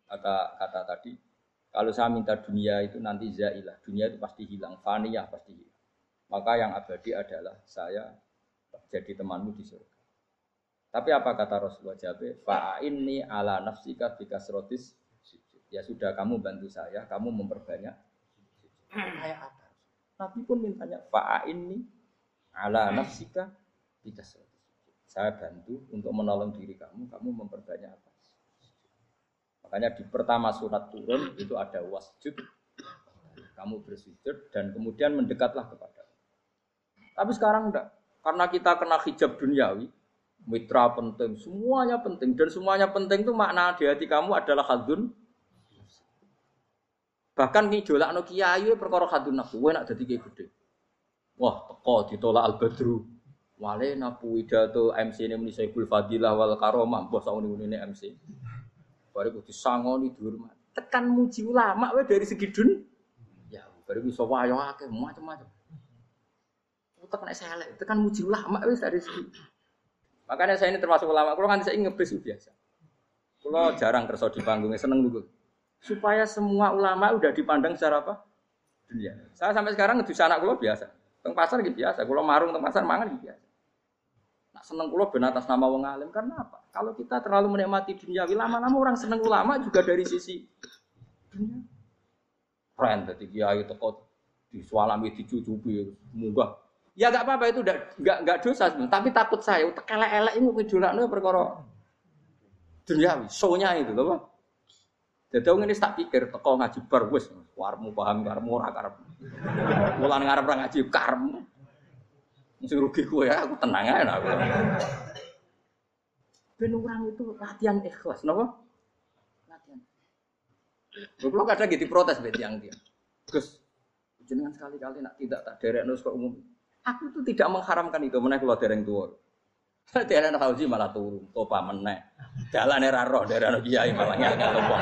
Kata kata tadi, kalau saya minta dunia itu nanti zailah, dunia itu pasti hilang, faniyah pasti hilang. Maka yang abadi adalah saya jadi temanmu di surga. Tapi apa kata Rasulullah Jabe? Fa'inni ala nafsika bikasrotis Ya sudah kamu bantu saya, kamu memperbanyak. Kayak apa? Nabi pun mintanya fa'inni ala nafsika bikasrotis Saya bantu untuk menolong diri kamu, kamu memperbanyak apa? Makanya di pertama surat turun itu ada wasjud. Kamu bersujud dan kemudian mendekatlah kepada. Tapi sekarang enggak. Karena kita kena hijab duniawi, mitra penting, semuanya penting dan semuanya penting itu makna di hati kamu adalah hadun. Bahkan ngijolak no kiai perkara hadun nafsu, gue nak jadi kayak gede. Wah, teko ditolak al badru. Wale napu widato MC ini menisai fadilah wal karomah, bos ini MC. Baru disangoni dihormat. Tekan muji ulama we dari segi dun. Ya, baru bisa wayo akeh macam-macam. Tekan saya tekan muji ulama wis dari segi. Makanya saya ini termasuk ulama. Kalau kan saya ngebis biasa. Kalau jarang kerja di panggungnya seneng dulu. Supaya semua ulama udah dipandang secara apa? Dunia. Saya sampai sekarang ngedus anak kulo biasa. Teng pasar gitu biasa. Kalau marung teng pasar mangan gitu biasa. Nak seneng kulo ben atas nama wong alim karena apa? Kalau kita terlalu menikmati dunia, lama-lama orang seneng ulama juga dari sisi dunia. Keren tadi kiai teko disualami dicucupi munggah. Ya gak apa-apa itu gak, gak, gak dosa tapi takut saya utek elek-elek ini ngejolakno perkara duniawi, show-nya itu loh. Jadi orang ini tak pikir teko ngaji bar wis warmu paham karmu ora karep. Mulan ngarep ora ngaji karmu. Mesti rugi gue ya, aku tenang aja aku. Ben orang itu latihan ikhlas, napa? Latihan. Kalau kadang gitu protes bet yang dia. Gus, jenengan sekali-kali nak tidak tak derek nus kok umum. Aku itu tidak mengharamkan itu, mana kalau dereng tua. Derek haji malah turun, topa meneh. Jalan era roh, derek kiai malah nggak topa.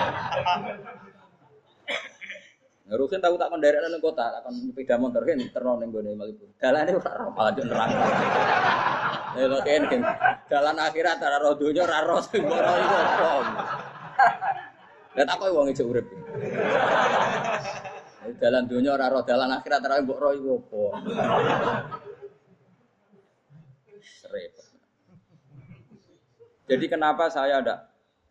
Rukin tahu tak mendarat nang kota, tak kon sepeda motor kan terno ning gone Malibu. Dalane ora roh malah yo nerang. Lha kan kan dalan akhirat ora roh donya ora roh sing ora iku apa. Lah tak kowe wong ijo urip. Dalan roh dalan akhirat ora roh iku. Jadi kenapa saya ada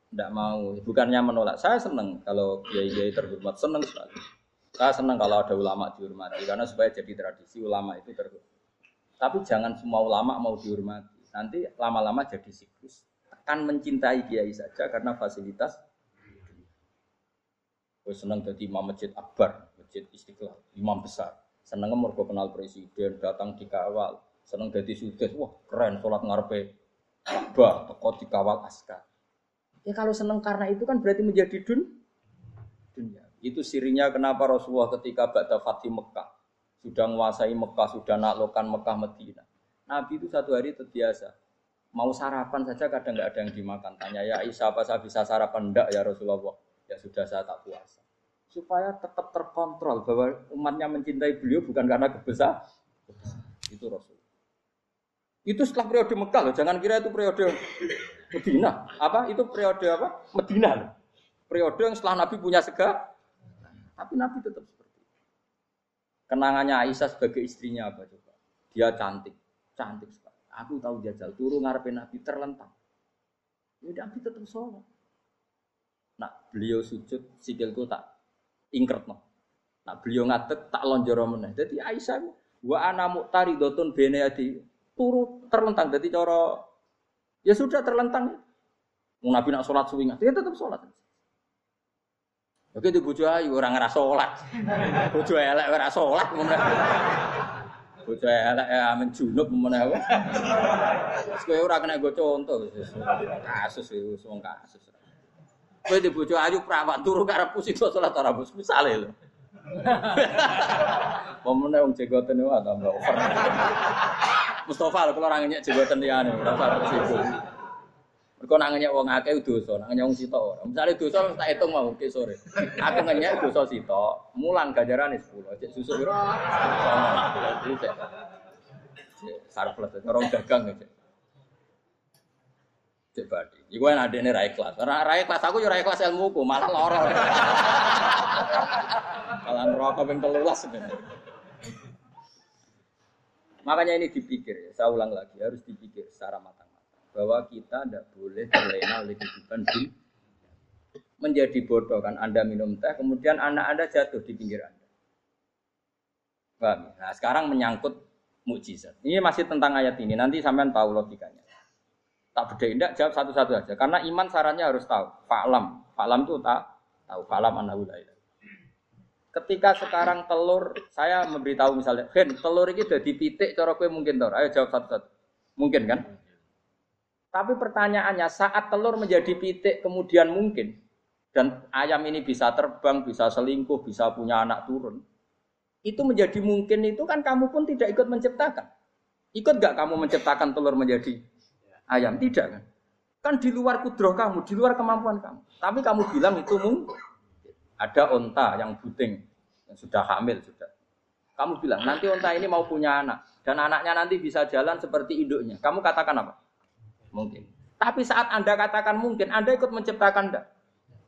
tidak mau, bukannya menolak. Saya senang kalau kiai-kiai terhormat, senang sekali. Saya senang kalau ada ulama dihormati karena supaya jadi tradisi ulama itu terus. Tapi jangan semua ulama mau dihormati. Nanti lama-lama jadi siklus. Akan mencintai kiai saja karena fasilitas. Gue senang jadi imam masjid akbar, masjid istiqlal, imam besar. Senang mergo kenal presiden, datang dikawal. Senang jadi sudes, wah keren sholat ngarepe Bah, teko dikawal askar. Ya kalau senang karena itu kan berarti menjadi dun dunia. Itu sirinya kenapa Rasulullah ketika Ba'da Fatih Mekah sudah menguasai Mekah, sudah naklukkan Mekah Medina. Nabi itu satu hari terbiasa. Mau sarapan saja kadang nggak ada yang dimakan. Tanya ya Isa apa saya bisa sarapan? Enggak ya Rasulullah. Ya sudah saya tak puasa. Supaya tetap terkontrol bahwa umatnya mencintai beliau bukan karena kebesar. Itu Rasul. Itu setelah periode Mekah loh, jangan kira itu periode Medina. Apa? Itu periode apa? Medina loh. Periode yang setelah Nabi punya sega, tapi Nabi tetap seperti itu. Kenangannya Aisyah sebagai istrinya apa coba? Dia cantik, cantik sekali. Aku tahu jajal, turun ngarepin Nabi terlentang. Ya Nabi tetap sholat. Nah, beliau sujud, sikilku tak ingkret no. Nah, beliau ngadeg tak lonjoro. Jadi Aisyah wa ana muqtaridotun bene adi turu terlentang. Jadi cara ya sudah terlentang. Mau Nabi nak sholat suwi dia tetap sholat. Oke di bojo ayu orang ngerasa sholat. Bojo elek ora sholat Bojo elek ya amin junub meneh. Wis kowe ora kena go contoh kasus itu wong kasus. Kowe di bojo ayu perawat turu karepku sida sholat ora bos misale lho. Pemene wong jegoten wae tambah over. Mustafa kalau orang nyek jegoten liyane ora usah sibuk. Mergo nak ngenyek wong akeh dosa, nak ngenyek wong sitok ora. Misale dosa tak hitung mau ke sore. Aku ngenyek dosa sitok, mulang ganjarane 10. Cek susu piro? Cek. Sarplus, orang dagang cek. Cek badi. Iku kan adene ra ikhlas. Ora ra ikhlas aku yo ra ikhlas ilmuku, malah lara. Malah neraka ping 13 sebenarnya. Makanya ini dipikir ya, saya ulang lagi harus dipikir secara matang-matang bahwa kita tidak boleh terlena oleh kehidupan di menjadi bodoh kan Anda minum teh kemudian anak Anda jatuh di pinggir Anda. Paham? Nah, sekarang menyangkut mukjizat. Ini masih tentang ayat ini. Nanti sampean tahu logikanya. Tak beda indah jawab satu-satu aja. Karena iman sarannya harus tahu. Fa'lam. Fa'lam itu tak tahu. Fa'lam anahu la Ketika sekarang telur, saya memberitahu misalnya, Hen, telur ini udah dipitik, cara kue mungkin tor. Ayo jawab satu-satu. Mungkin kan? Tapi pertanyaannya, saat telur menjadi pitik kemudian mungkin, dan ayam ini bisa terbang, bisa selingkuh, bisa punya anak turun, itu menjadi mungkin itu kan kamu pun tidak ikut menciptakan. Ikut gak kamu menciptakan telur menjadi ayam? Tidak kan? Kan di luar kudroh kamu, di luar kemampuan kamu. Tapi kamu bilang itu mungkin. Ada onta yang buting, sudah hamil sudah. Kamu bilang nanti onta ini mau punya anak dan anaknya nanti bisa jalan seperti induknya. Kamu katakan apa? Mungkin. Tapi saat anda katakan mungkin, anda ikut menciptakan enggak?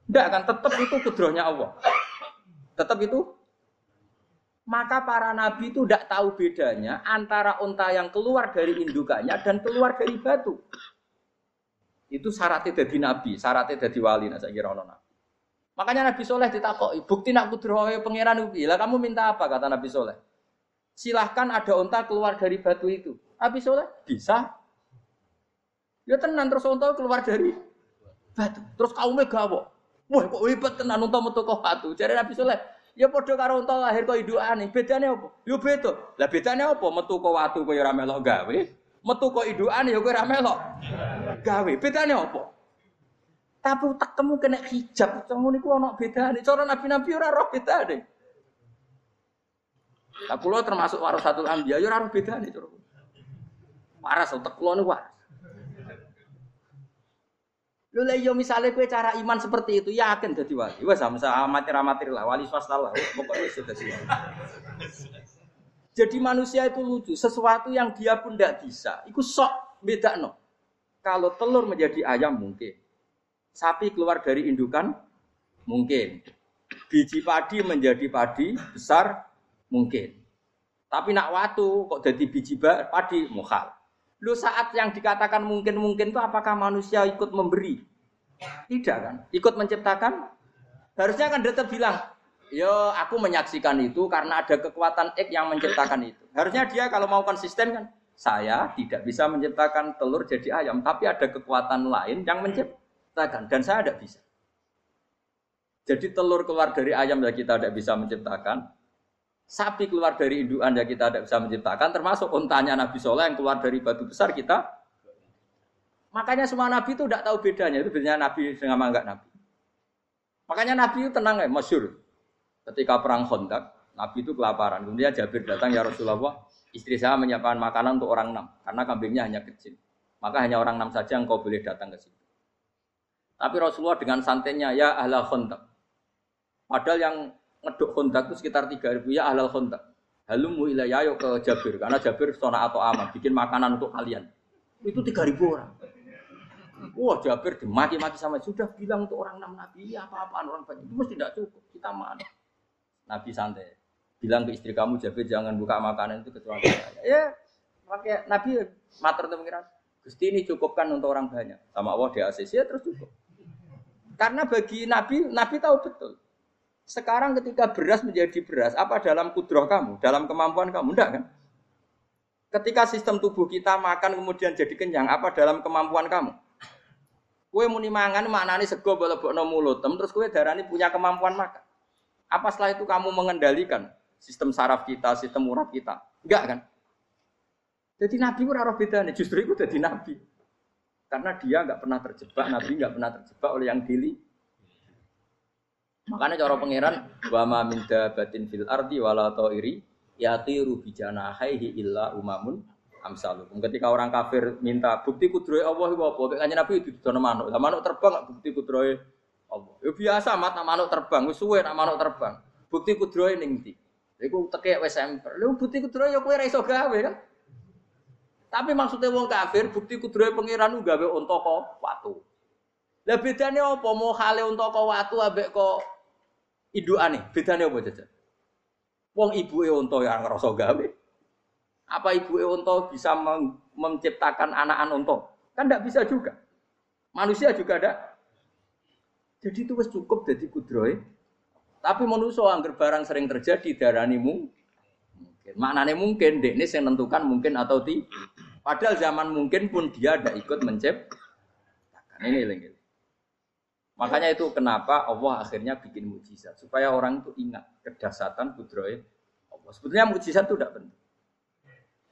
Enggak kan? Tetap itu kudrohnya Allah. Tetap itu. Maka para nabi itu tidak tahu bedanya antara unta yang keluar dari indukannya dan keluar dari batu. Itu syaratnya jadi nabi, syaratnya jadi wali. Nah, saya kira nabi. Makanya Nabi Soleh ditakoki, bukti nak kudrohe pangeran itu. Lah kamu minta apa kata Nabi Soleh? Silahkan ada unta keluar dari batu itu. Nabi Soleh bisa. Ya tenan terus unta keluar dari batu. Terus kaumnya gawo. Wah kok hebat tenan unta metu kok batu. Jadi Nabi Soleh, ya padha karo unta lahir kok idukane. Bedane apa? Ya beda. Lah bedane apa? Metu kok watu kok ya melok gawe. Metu kok idukane ya kok ora melok gawe. Bedane apa? Tapi kamu kena hijab, kamu niku ana bedane. Cara nabi-nabi ora roh bedane. Lah kula termasuk warasatul anbiya ya ora roh bedane cara. Waras utek kula niku waras. Lho lah yo misale kowe cara iman seperti itu yakin dadi wali. Wes sama amatir-amatir lah wali swasta lah. Pokoknya wis dadi Jadi manusia itu lucu, sesuatu yang dia pun tidak bisa, itu sok beda no. Kalau telur menjadi ayam mungkin, Sapi keluar dari indukan mungkin. Biji padi menjadi padi besar mungkin. Tapi nak watu kok jadi biji padi mukhal. Lu saat yang dikatakan mungkin-mungkin itu apakah manusia ikut memberi? Tidak kan? Ikut menciptakan? Harusnya kan tetap bilang, yo aku menyaksikan itu karena ada kekuatan X yang menciptakan itu. Harusnya dia kalau mau konsisten kan, saya tidak bisa menciptakan telur jadi ayam, tapi ada kekuatan lain yang menciptakan menciptakan dan saya tidak bisa. Jadi telur keluar dari ayam ya kita tidak bisa menciptakan. Sapi keluar dari induan ya kita tidak bisa menciptakan. Termasuk untanya Nabi Soleh yang keluar dari batu besar kita. Makanya semua Nabi itu tidak tahu bedanya. Itu bedanya Nabi dengan enggak Nabi. Makanya Nabi itu tenang ya, masyur. Ketika perang Khandaq, Nabi itu kelaparan. Kemudian Jabir datang, ya Rasulullah, istri saya menyiapkan makanan untuk orang enam. Karena kambingnya hanya kecil. Maka hanya orang enam saja yang kau boleh datang ke sini. Tapi Rasulullah dengan santainya ya ahlal khondak. Padahal yang ngeduk khondak itu sekitar 3000 ya ahlal khondak. Halumu ilayya yuk ke Jabir karena Jabir sona atau aman bikin makanan untuk kalian. Itu 3000 orang. Wah Jabir dimaki-maki sama sudah bilang untuk orang enam nabi ya apa-apaan orang banyak itu mesti tidak cukup kita mana Nabi santai bilang ke istri kamu Jabir jangan buka makanan itu kecuali saya ya pakai Nabi mater untuk mengira Gusti ini cukupkan untuk orang banyak sama Allah di ACC ya terus cukup karena bagi Nabi Nabi tahu betul sekarang ketika beras menjadi beras apa dalam kudroh kamu dalam kemampuan kamu enggak kan ketika sistem tubuh kita makan kemudian jadi kenyang apa dalam kemampuan kamu Kue muni mangan maknane sego bolebokno mulut, terus kue darani punya kemampuan makan. Apa setelah itu kamu mengendalikan sistem saraf kita, sistem urat kita? Enggak kan? Jadi Nabi itu roh nih, justru itu jadi Nabi. Karena dia nggak pernah terjebak, Nabi nggak pernah terjebak oleh yang dili. Makanya cara pangeran wa ma min batin fil ardi wala ta'iri yatiru bijanahihi illa umamun amsalukum. Ketika orang kafir minta bukti kudrohe Allah iku apa? Kayaknya Nabi itu dono manuk. Lah manuk terbang bukti kudrohe Allah. Ya biasa mat manuk terbang, wis suwe nak manuk terbang. Bukti kudrohe ning ndi? Iku tekek wis bukti kudrohe ya kowe ora iso gawe kan? Tapi maksudnya wong kafir bukti kudrohe pangeran gawe unta kok watu. Lah bedane apa? Mau hale unta kok watu ambek kok indukane? Bedane apa jajan? Wong ibuke unta ya ngerasa gawe. Apa ibu onto bisa menciptakan anak-anak onto? Kan tidak bisa juga. Manusia juga ada. Jadi itu cukup jadi kudroy. Tapi manusia angger barang sering terjadi darani mungkin. Maknanya mungkin, dek ini yang menentukan mungkin atau tidak. Padahal zaman mungkin pun dia ada ikut menciptakan. Ini lagi. Makanya itu kenapa Allah akhirnya bikin mujizat supaya orang itu ingat kedasatan kudroy Allah. Sebetulnya mujizat itu tidak penting.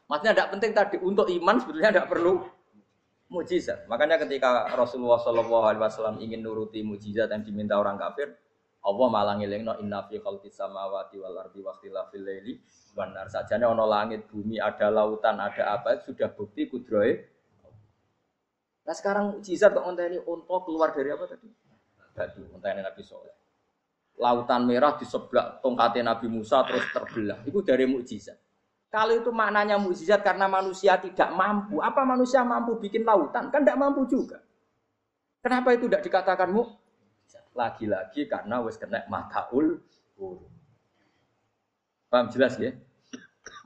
Maksudnya tidak penting tadi untuk iman sebetulnya tidak perlu mujizat. Makanya ketika Rasulullah Wasallam ingin nuruti mujizat yang diminta orang kafir, Allah malah ngelingno inna fi khalqis samawati wal ardi wa laili wan nar. Sajane ono langit, bumi, ada lautan, ada apa sudah bukti kudrohe. Nah sekarang mujizat kok ini untuk keluar dari apa tadi? Batu, ini Nabi Soleh. Lautan merah di sebelah tongkatnya Nabi Musa terus terbelah. Itu dari mujizat. Kalau itu maknanya mukjizat karena manusia tidak mampu, apa manusia mampu bikin lautan? Kan tidak mampu juga. Kenapa itu tidak dikatakan mu? Lagi-lagi karena wes kena mataul Paham jelas ya?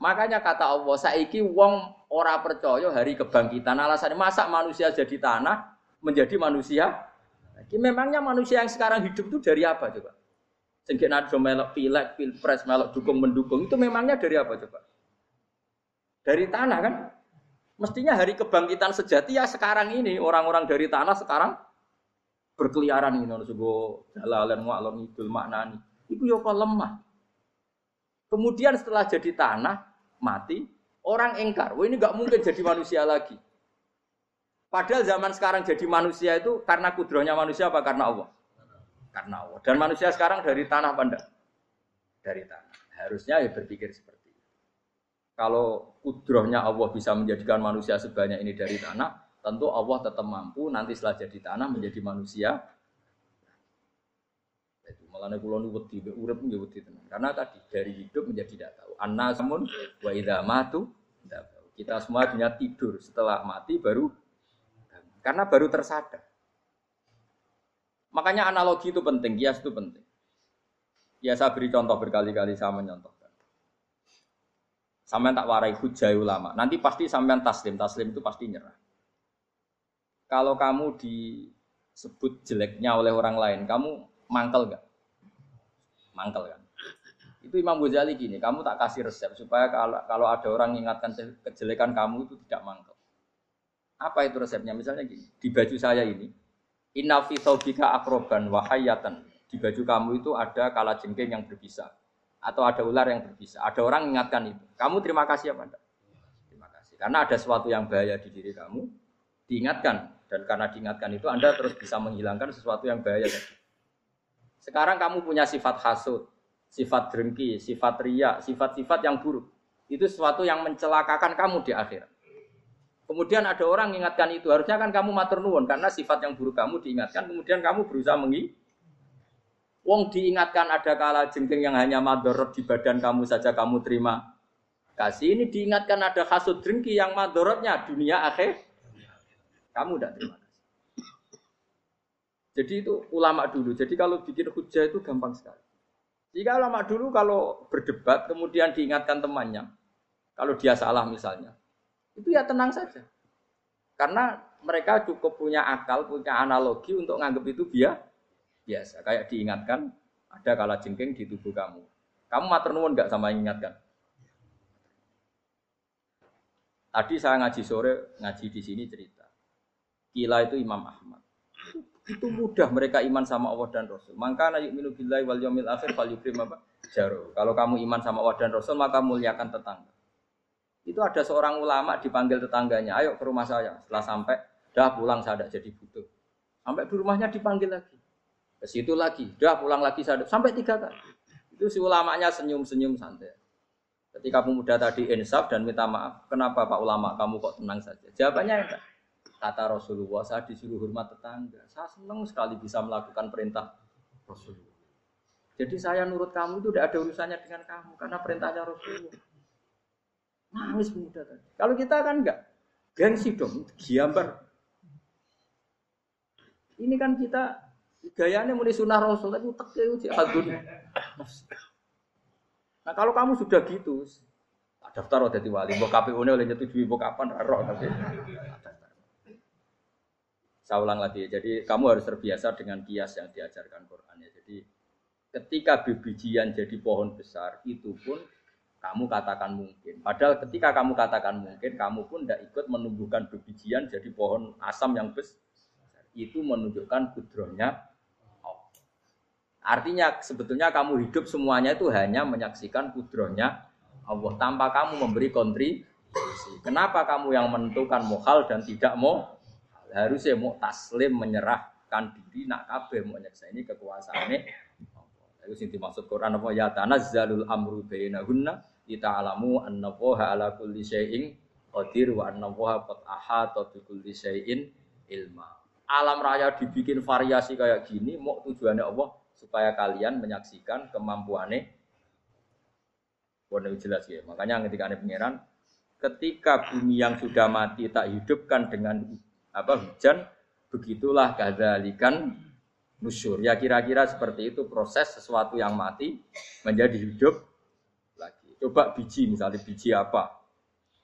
Makanya kata Allah, saiki wong ora percaya hari kebangkitan. Alasannya masa manusia jadi tanah menjadi manusia? Ini memangnya manusia yang sekarang hidup itu dari apa coba? Sehingga nado melok pilek, pilpres, melok dukung mendukung itu memangnya dari apa coba? dari tanah kan? Mestinya hari kebangkitan sejati ya sekarang ini orang-orang dari tanah sekarang berkeliaran ini harus go jalalan walam idul maknani. Itu ya lemah. Kemudian setelah jadi tanah mati orang engkar, wah ini nggak mungkin jadi manusia lagi. Padahal zaman sekarang jadi manusia itu karena kudrohnya manusia apa karena Allah? Karena Allah. Dan manusia sekarang dari tanah pandang. Dari tanah. Harusnya ya berpikir seperti kalau kudrohnya Allah bisa menjadikan manusia sebanyak ini dari tanah, tentu Allah tetap mampu nanti setelah jadi tanah menjadi manusia. Itu malah kulo nu wedi urip nggih wedi tenan. Karena tadi dari hidup menjadi tidak tahu. Annasamun wa idza matu kita semua punya tidur setelah mati baru karena baru tersadar. Makanya analogi itu penting, kias itu penting. Ya saya beri contoh berkali-kali saya menyontoh. Sampean tak warai hujai ulama. Nanti pasti sampean taslim. Taslim itu pasti nyerah. Kalau kamu disebut jeleknya oleh orang lain, kamu mangkel gak? Mangkel kan? Itu Imam Ghazali gini, kamu tak kasih resep supaya kalau, kalau ada orang mengingatkan kejelekan kamu itu tidak mangkel. Apa itu resepnya? Misalnya gini, di baju saya ini, inna fi akroban wahayatan. Di baju kamu itu ada kala jengking yang berbisa atau ada ular yang berbisa. Ada orang mengingatkan itu. Kamu terima kasih apa enggak? Terima kasih. Karena ada sesuatu yang bahaya di diri kamu, diingatkan. Dan karena diingatkan itu Anda terus bisa menghilangkan sesuatu yang bahaya. Sekarang kamu punya sifat hasut, sifat drengki, sifat ria, sifat-sifat yang buruk. Itu sesuatu yang mencelakakan kamu di akhirat. Kemudian ada orang mengingatkan itu, harusnya kan kamu matur nuwun karena sifat yang buruk kamu diingatkan, kemudian kamu berusaha mengi Wong diingatkan ada kala jengking yang hanya madorot di badan kamu saja kamu terima kasih ini diingatkan ada kasut dengki yang madorotnya dunia akhir. Kamu tidak terima kasih. Jadi itu ulama dulu. Jadi kalau bikin hujah itu gampang sekali. Jika ulama dulu kalau berdebat kemudian diingatkan temannya, kalau dia salah misalnya, itu ya tenang saja. Karena mereka cukup punya akal, punya analogi untuk nganggap itu biar biasa. Kayak diingatkan ada kala jengking di tubuh kamu. Kamu matur nuwun nggak sama ingatkan? Tadi saya ngaji sore, ngaji di sini cerita. Kila itu Imam Ahmad. Itu mudah mereka iman sama Allah dan Rasul. Maka naik minu billahi wal yomil akhir fal yukrim apa? Jaro. Kalau kamu iman sama Allah dan Rasul, maka muliakan tetangga. Itu ada seorang ulama dipanggil tetangganya, ayo ke rumah saya. Setelah sampai, dah pulang saya jadi butuh. Sampai di rumahnya dipanggil lagi. Ke situ lagi, dah pulang lagi saya sampai tiga kali. Itu si ulamanya senyum-senyum santai. Ketika pemuda tadi insaf dan minta maaf, kenapa Pak Ulama kamu kok tenang saja? Jawabannya enggak. Kata Rasulullah, saya disuruh hormat tetangga. Saya senang sekali bisa melakukan perintah Rasulullah. Jadi saya nurut kamu itu tidak ada urusannya dengan kamu karena perintahnya Rasulullah. Nangis pemuda tadi. Kalau kita kan enggak, gengsi dong, giambar. Ini kan kita gayanya mulai sunnah Rasul tapi utek itu hadun. Nah kalau kamu sudah gitu, daftar udah wali, mau KPU ini oleh nyetujui, mau kapan roh. Saya ulang lagi, jadi kamu harus terbiasa dengan kias yang diajarkan Quran ya. Jadi ketika bibijian jadi pohon besar, itu pun kamu katakan mungkin. Padahal ketika kamu katakan mungkin, kamu pun tidak ikut menumbuhkan bibijian jadi pohon asam yang besar. Itu menunjukkan kudrohnya Artinya sebetulnya kamu hidup semuanya itu hanya menyaksikan kudrohnya Allah tanpa kamu memberi kontribusi. Kenapa kamu yang menentukan mohal dan tidak mau? Harusnya mau taslim menyerahkan diri nak kabeh mau nyeksa ini kekuasaannya. Itu sing dimaksud Quran apa ya tanazzalul amru bainahunna alamu anna ala kulli syai'in qadir wa anna qad ahata bi kulli syai'in ilma. Alam raya dibikin variasi kayak gini mau tujuannya Allah supaya kalian menyaksikan kemampuannya Pokoknya jelas ya. Makanya ketika ada pangeran, ketika bumi yang sudah mati tak hidupkan dengan apa hujan, begitulah kadzalikan nusyur. Ya kira-kira seperti itu proses sesuatu yang mati menjadi hidup lagi. Coba biji misalnya biji apa?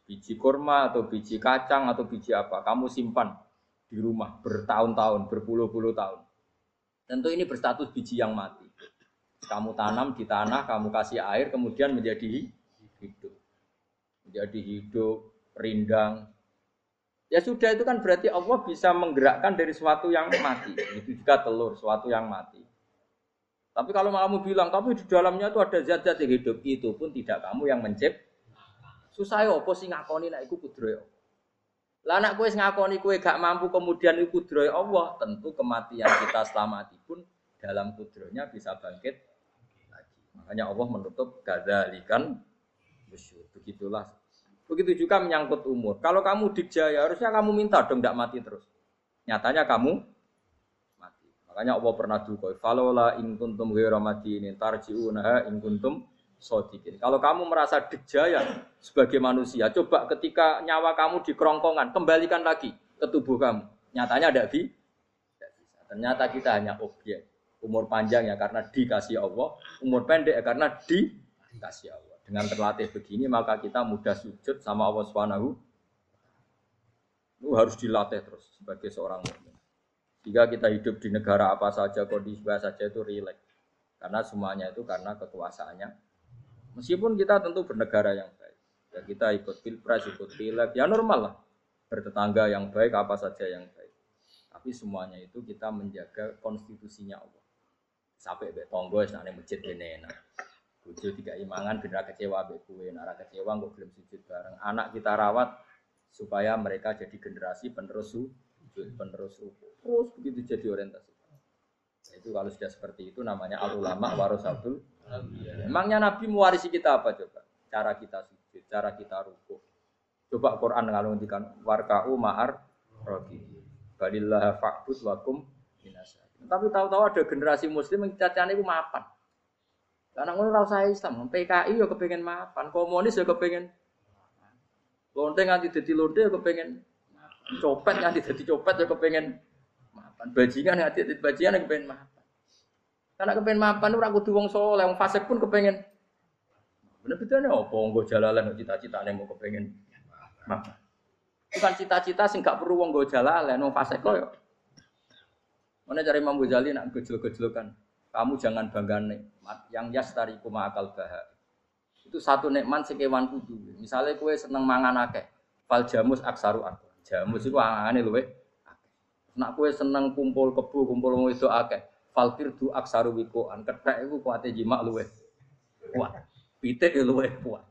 Biji kurma atau biji kacang atau biji apa? Kamu simpan di rumah bertahun-tahun, berpuluh-puluh tahun. Tentu ini berstatus biji yang mati. Kamu tanam di tanah, kamu kasih air, kemudian menjadi hidup. Menjadi hidup, rindang. Ya sudah itu kan berarti Allah bisa menggerakkan dari sesuatu yang mati. Itu juga telur, sesuatu yang mati. Tapi kalau kamu bilang, tapi di dalamnya itu ada zat-zat yang hidup, itu pun tidak kamu yang mencipt. Susah ya, apa sih ngakoni nak iku kudroyo. Lah anak kue ngakoni kue gak mampu kemudian iku kudroy Allah, tentu kematian kita setelah mati pun dalam kudronya bisa bangkit lagi. Makanya Allah menutup gadzalikan musyur. Begitulah. Begitu juga menyangkut umur. Kalau kamu dikjaya, harusnya kamu minta dong tidak mati terus. Nyatanya kamu mati. Makanya Allah pernah duga, "Falola in kuntum ghairu madinin tarji'unaha in kuntum sodikin. Kalau kamu merasa dijaya sebagai manusia, coba ketika nyawa kamu di kerongkongan, kembalikan lagi ke tubuh kamu. Nyatanya ada bisa. Ternyata kita hanya objek. Umur panjang ya karena dikasih Allah, umur pendek ya karena dikasih Allah. Dengan terlatih begini maka kita mudah sujud sama Allah Subhanahu. Itu harus dilatih terus sebagai seorang mukmin. Jika kita hidup di negara apa saja, kondisi apa saja itu rileks. Karena semuanya itu karena kekuasaannya Meskipun kita tentu bernegara yang baik. Ya kita ikut pilpres, ikut pileg, ya normal lah. Bertetangga yang baik, apa saja yang baik. Tapi semuanya itu kita menjaga konstitusinya Allah. Sampai be tonggo nane masjid ini enak. Bujo tiga imangan benar kecewa be kue, nara kecewa nggak belum sujud bareng. Anak kita rawat supaya mereka jadi generasi penerus sujud, penerus ruku. Terus begitu jadi orientasi. Nah, itu kalau sudah seperti itu namanya ulama warasatul Emangnya Nabi mewarisi kita apa coba? Cara kita sujud, cara kita ruku. Coba Quran ngalungikan warka'u ma'ar rogi. Balillah fa'bud wakum binasa. Tapi tahu-tahu ada generasi muslim yang cacane itu mapan. Karena ngono ora usah Islam, PKI yo kepengen mapan, komunis yo kepengen Lonte nganti dadi lonte ya kepengen copet nganti dadi copet ya kepengen mapan. Bajingan nganti dadi bajingan ya kepengen mapan. Karena kepengen mapan ora kudu wong saleh, wong fasik pun kepengen. Bener bedane apa nggo jalalan cita-citane mau kepengen mapan. Bukan cita-cita sing gak perlu wong nggo jalalan, wong fasik kok ya. Mana cari Imam Ghazali nak gejol-gejolokan. Kamu jangan bangga nikmat yang kuma akal bahak itu satu nikmat sing kewan kudu. Misalnya kue seneng mangan akeh, fal jamus aksaru aku. Jamus itu angane luwe. Nak kue seneng kumpul kebu, kumpul wong itu akeh, fal firdu aksaru wikoan. Kethek iku kuate jima luwe kuat. Pitik ya luwe kuat.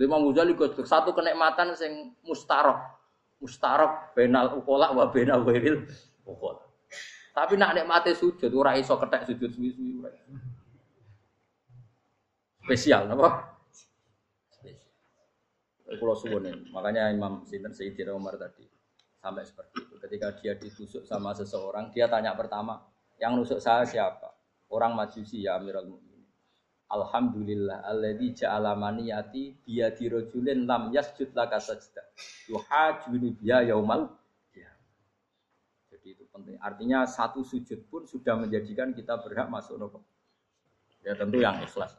Lima Ghazali satu kenikmatan sing mustarok. Mustarok benal ukola wa benal wiril ukola. Tapi nak nikmate sujud ora iso kethek sujud suwi-suwi Spesial napa? Pulau suwunin. Makanya Imam Sinten Sayyidina Umar tadi sampai seperti itu. Ketika dia ditusuk sama seseorang, dia tanya pertama, yang nusuk saya siapa? Orang Majusi ya Amirul Mukminin. Alhamdulillah alladzi ja'ala maniyati biyadi rajulin lam yasjud laka sajda. Yuhajuni biya yaumal ya. Penting. Artinya satu sujud pun sudah menjadikan kita berhak masuk neraka. Ya tentu yang ikhlas.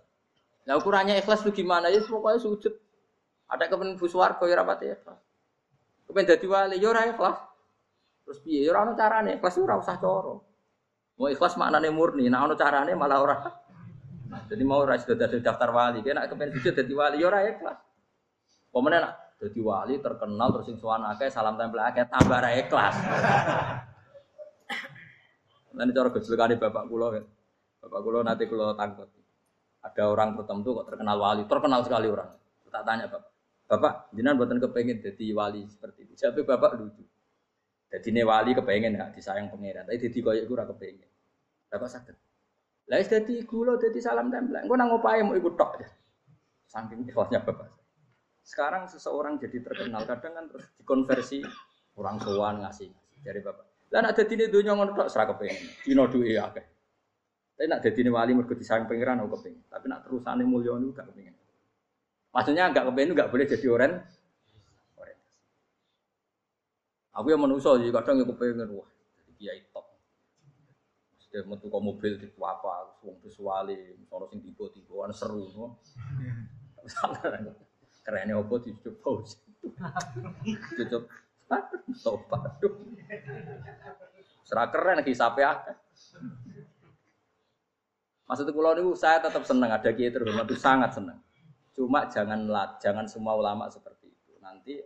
Nah ukurannya ikhlas itu gimana? Ya pokoknya sujud ada kepen buswarga ya rapati ikhlas. Kepen dadi wali ya ora ikhlas. Terus piye ya ora ono carane, ikhlas ora usah cara. Mau ikhlas maknane murni, nah ono carane malah ora. Jadi mau ora sudah dadi daftar wali, kena kepen sujud dadi wali ya ora ikhlas. Pemene nak dadi wali terkenal terus sing akeh salam tempel akeh tambah ora ikhlas. Nanti cara gejolakane bapak kula kan. Bapak kula nanti kula tangkut. Ada orang tertentu kok terkenal wali, terkenal sekali orang. Tak tanya bapak, Bapak, jenengan buatan kepengen jadi wali seperti itu. Siapa bapak lucu. Jadi ini wali kepengen nggak disayang pangeran, tapi jadi koyok gue kepengen. Bapak sakit. Lah jadi lo jadi salam tempel. Gue nang ngopain mau ikut tok. Saking ikhlasnya bapak. Sekarang seseorang jadi terkenal, kadang kan terus dikonversi orang sowan ngasih dari bapak. Lah nak dadi dunia ngono tok serah kepengen. Dino duwe akeh. Tapi nak dadi wali mergo disayang pangeran aku kepengen. Tapi nak terusane mulya niku gak kepengen. Maksudnya nggak kepengen nggak boleh jadi orang. Aku yang menuso jadi kadang yang kepengen wah jadi kiai top. Sudah metu ke mobil di apa, wong visuali, sono sing tiba-tiba seru. Kerennya apa dicucuk pause. Tobat. Serah keren hisape akeh. Maksud kula niku saya tetap senang ada kiai terhormat itu sangat senang. Cuma jangan jangan semua ulama seperti itu. Nanti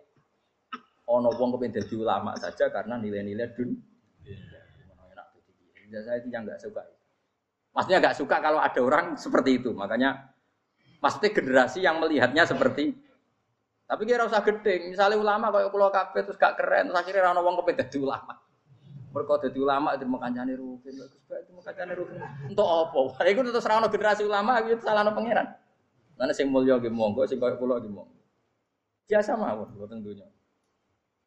ono wong kepengen jadi ulama saja karena nilai-nilai dun. Ya, saya itu yang nggak suka. Maksudnya nggak suka kalau ada orang seperti itu. Makanya pasti generasi yang melihatnya seperti tapi kira usah gede. Misalnya ulama kayak pulau kafe terus gak keren, terus akhirnya orang wong kepengen jadi ulama. Mereka jadi ulama itu makancane rukin, itu makancane rukin. Untuk apa? Itu terus orang generasi ulama itu salah no pangeran. Mana sing mulia ge monggo, sing koyo kula ge monggo. Biasa mawon boten dunya.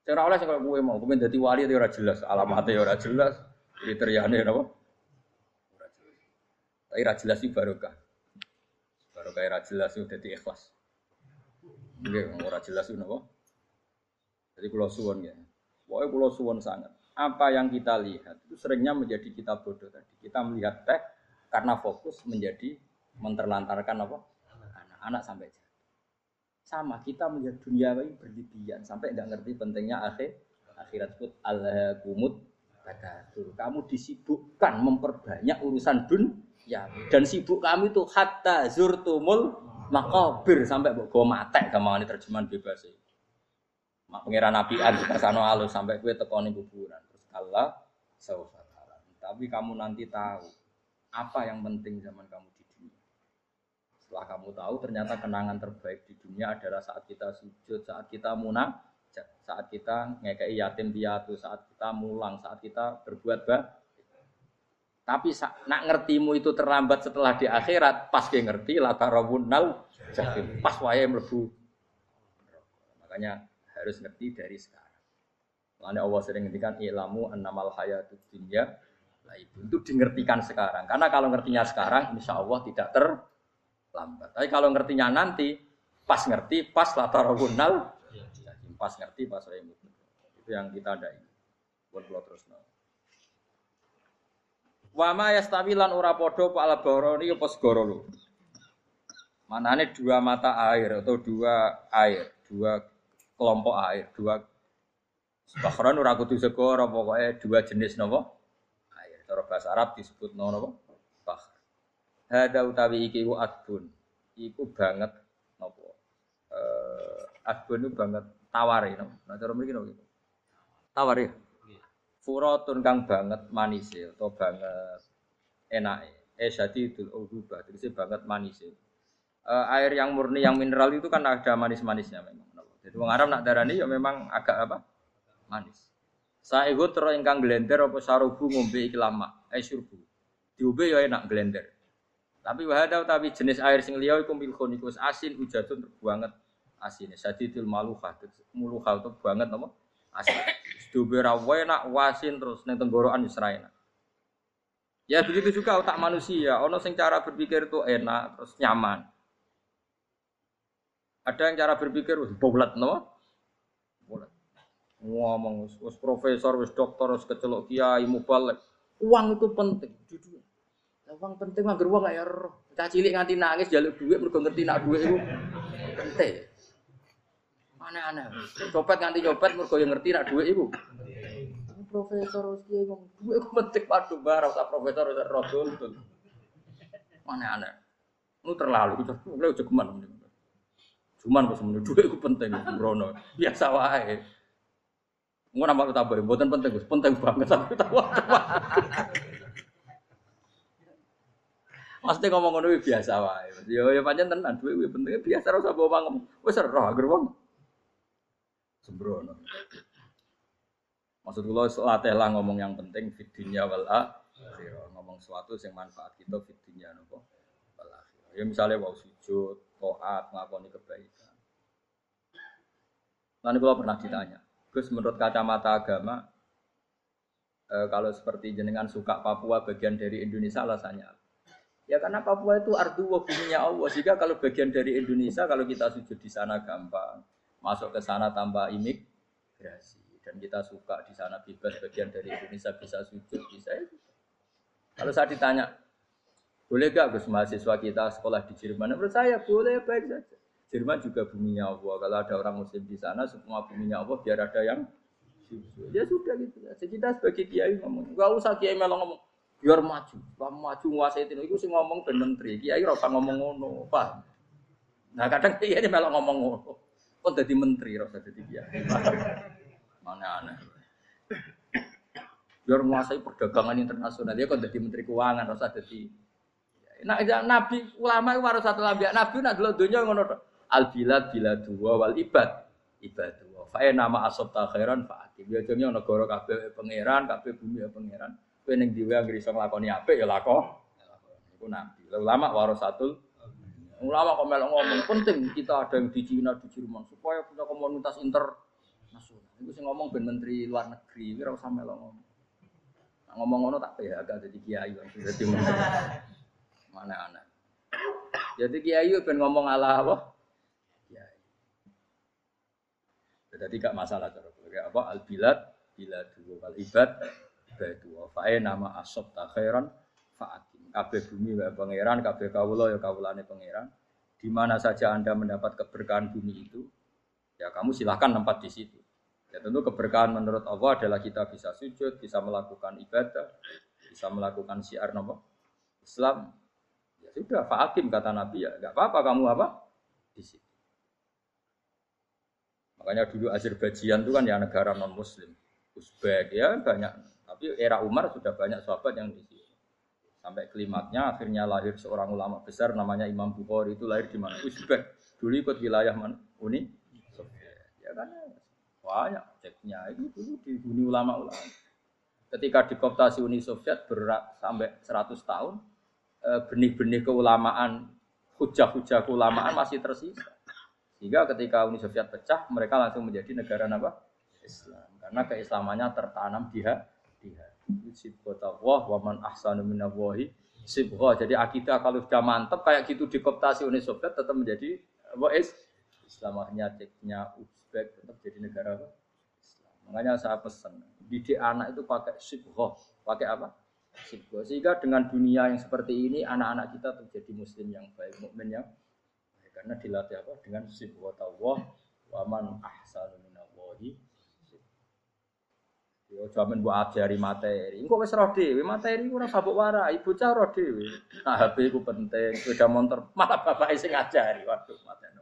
Sing ora oleh sing koyo kowe mau, kowe dadi wali ora jelas, alamatnya ora jelas, kriteriane napa? Ora jelas. Tapi ora jelas iki barokah. Barokah ora jelas itu dadi ikhlas. Nggih, ora jelas itu napa? Jadi kula suwon ya. Pokoknya kula suwon sangat. Apa yang kita lihat itu seringnya menjadi kita bodoh tadi. Kita melihat teh karena fokus menjadi menterlantarkan apa? anak sampai jatuh. Sama kita melihat dunia ini berlebihan sampai nggak ngerti pentingnya akhir akhirat pun kumut bakatur. Kamu disibukkan memperbanyak urusan dunia dan sibuk kami itu hatta zurtumul makabir sampai bawa mate gampang ini terjemahan bebas sih. Mak pengiran Nabi An kita sana alus sampai kue tekoni kuburan terus Allah Tapi kamu nanti tahu apa yang penting zaman kamu setelah kamu tahu ternyata kenangan terbaik di dunia adalah saat kita sujud, saat kita munah, saat kita ngekei yatim piatu, saat kita mulang, saat kita berbuat baik. Tapi nak ngertimu itu terlambat setelah di akhirat, pas dia ngerti latarabunal jahil, pas wae mlebu. Makanya harus ngerti dari sekarang. Makanya Allah sering ngertikan ilamu annamal hayatud dunya lah itu untuk dimengertikan sekarang. Karena kalau ngertinya sekarang, insya Allah tidak ter lambat. Tapi kalau ngertinya nanti, pas ngerti, pas latar pas ngerti pas saya Itu yang kita ada ini. Buat terus no. Wama yastawilan ora padha apa al-barani apa segara lho. Manane dua mata air atau dua air, dua kelompok air, dua Bahran ora kudu segara pokoknya dua jenis napa? Air. Cara bahasa Arab disebut napa? Bahr. Hada utawi iki ku adbun. Iku banget napa? Eh adbun banget tawar ya. Nah cara mriki napa? Tawar ya. Furatun kang banget manis ya, atau banget enak eh itu ubah jadi banget manis ya. Uh, air yang murni yang mineral itu kan ada manis-manisnya memang. Jadi wong Arab nak darani ya memang agak apa? Manis. Saya ikut terus ingkang blender apa sarubu ngombe iki lama, eh surbu. Diombe ya enak blender. Tapi wahada tapi jenis air sing liya iku milkun iku asin ujatun banget asin. Sadidul maluha, muluha itu banget apa? Asin. Diombe ra enak wasin terus ning tenggorokan enak. Ya begitu juga otak manusia. Ono sing cara berpikir itu enak terus nyaman. Ada yang cara berpikir wis bolet no? Bolet. Ngomong wis profesor, wis dokter, wis kecelok kiai mubalek. Uang itu penting. Jujur. Uang penting mah uang ya roh. Cah cilik nganti nangis jaluk duit mergo ngerti nak duit itu penting. Aneh-aneh. Copet nganti copet mergo yang ngerti nak duit itu profesor Uski ngomong gue gue metik padu barang tak profesor udah rodol tuh mana aneh lu terlalu lu udah cuman pas semuanya dua gue penting Brono. Biasa wae. Gue nama tambah, buatan penting, gus. Penting banget tapi tahu Pasti ngomong ngono biasa wae. Yo ya pancen tenan duwe penting biasa ora usah bawa ngomong. Wis ora agar wong. Sembrono. Maksud kula latih lah ngomong yang penting fidinya wal akhirah. Ngomong sesuatu yang manfaat kita fidinya nopo wal akhirah. Ya misalnya wau sujud, taat, ngakoni kebaikan. Nanti kalau pernah ditanya, Gus menurut kacamata agama, e, kalau seperti jenengan suka Papua bagian dari Indonesia alasannya Ya karena Papua itu ardu buminya Allah. Jika kalau bagian dari Indonesia, kalau kita sujud di sana gampang, masuk ke sana tanpa imigrasi dan kita suka di sana bebas bagian dari Indonesia bisa sujud bisa ya. Kalau saya ditanya, boleh gak Gus mahasiswa kita sekolah di Jerman? Menurut saya boleh baik saja. Jerman juga buminya Allah. Kalau ada orang Muslim di sana, semua buminya Allah biar ada yang. Ya sudah gitu. Ya. Kita sebagai kiai ngomong, gak usah kiai melong ngomong biar maju, kamu maju nguasai itu. Itu sih ngomong ben menteri. Kiai rasa ngomong ngono, pak. Nah kadang kiai melong ngomong ngono. Kok jadi menteri rasa jadi kiai. Mana aneh. Biar menguasai perdagangan internasional. Dia kok jadi menteri keuangan, rasa jadi. Nah, nabi ulama itu harus satu nabi. Nabi nak dulu dunia ngono al bilad bila dua wal ibad ibad dua. Fae nama asob takhiran faati. Biasanya negara kafe pangeran, kafe bumi ya pangeran. Kowe ning dhewe anggere iso nglakoni apik ya lakon. Iku nabi. Ulama warasatul Ulama kok melok ngomong penting kita ada yang di Cina di Jerman supaya punya komunitas inter Iku sing ngomong ben menteri luar negeri, ora usah melo ngomong. Nah, ngomong ngono tak agak jadi kiai langsung jadi menteri. Mana anak. Jadi kiai ben ngomong ala apa? Kiai. Jadi gak masalah cara kayak apa al bilad bila dua kal ibad dua fae nama asob takhiran faatim. Kabeh bumi wa pangeran, kabeh kawula ya kawulane pangeran. Di mana saja Anda mendapat keberkahan bumi itu, ya kamu silahkan tempat di situ. Ya tentu keberkahan menurut Allah adalah kita bisa sujud, bisa melakukan ibadah, bisa melakukan syiar nama Islam. Ya sudah, fa'akim kata Nabi ya, nggak apa-apa kamu apa di situ. Makanya dulu Azerbaijan itu kan ya negara non Muslim, Uzbek ya banyak. Tapi era Umar sudah banyak sahabat yang di situ. Sampai klimaknya akhirnya lahir seorang ulama besar namanya Imam Bukhari itu lahir di mana? Uzbek. Dulu ikut wilayah mana? Uni Soviet. Ya kan banyak ceknya itu dulu dihuni ulama-ulama. Ketika dikoptasi Uni Soviet berat sampai 100 tahun, eh, benih-benih keulamaan, hujah-hujah keulamaan masih tersisa. Sehingga ketika Uni Soviet pecah, mereka langsung menjadi negara apa? Islam. Karena keislamannya tertanam di hati. Sibghatullah wa man ahsanu minallahi sibghah. Jadi akidah kalau sudah mantap kayak gitu dikoptasi Uni Soviet tetap menjadi apa is Islam akhirnya ceknya Uzbek tetap jadi negara apa? Islam. Makanya saya pesan, didik anak itu pakai sibhoh, pakai apa? Sibhoh. Sehingga dengan dunia yang seperti ini, anak-anak kita terjadi muslim yang baik, mukmin yang. Karena dilatih apa? Dengan sibhoh tawah, waman ahsanu Yo jamin buat ajari materi. Engko wis roh dhewe, materi ora sabuk warai, bocah roh dhewe. Nah, HP ku penting, sepeda motor malah bapak sing ngajari. Waduh, mateni.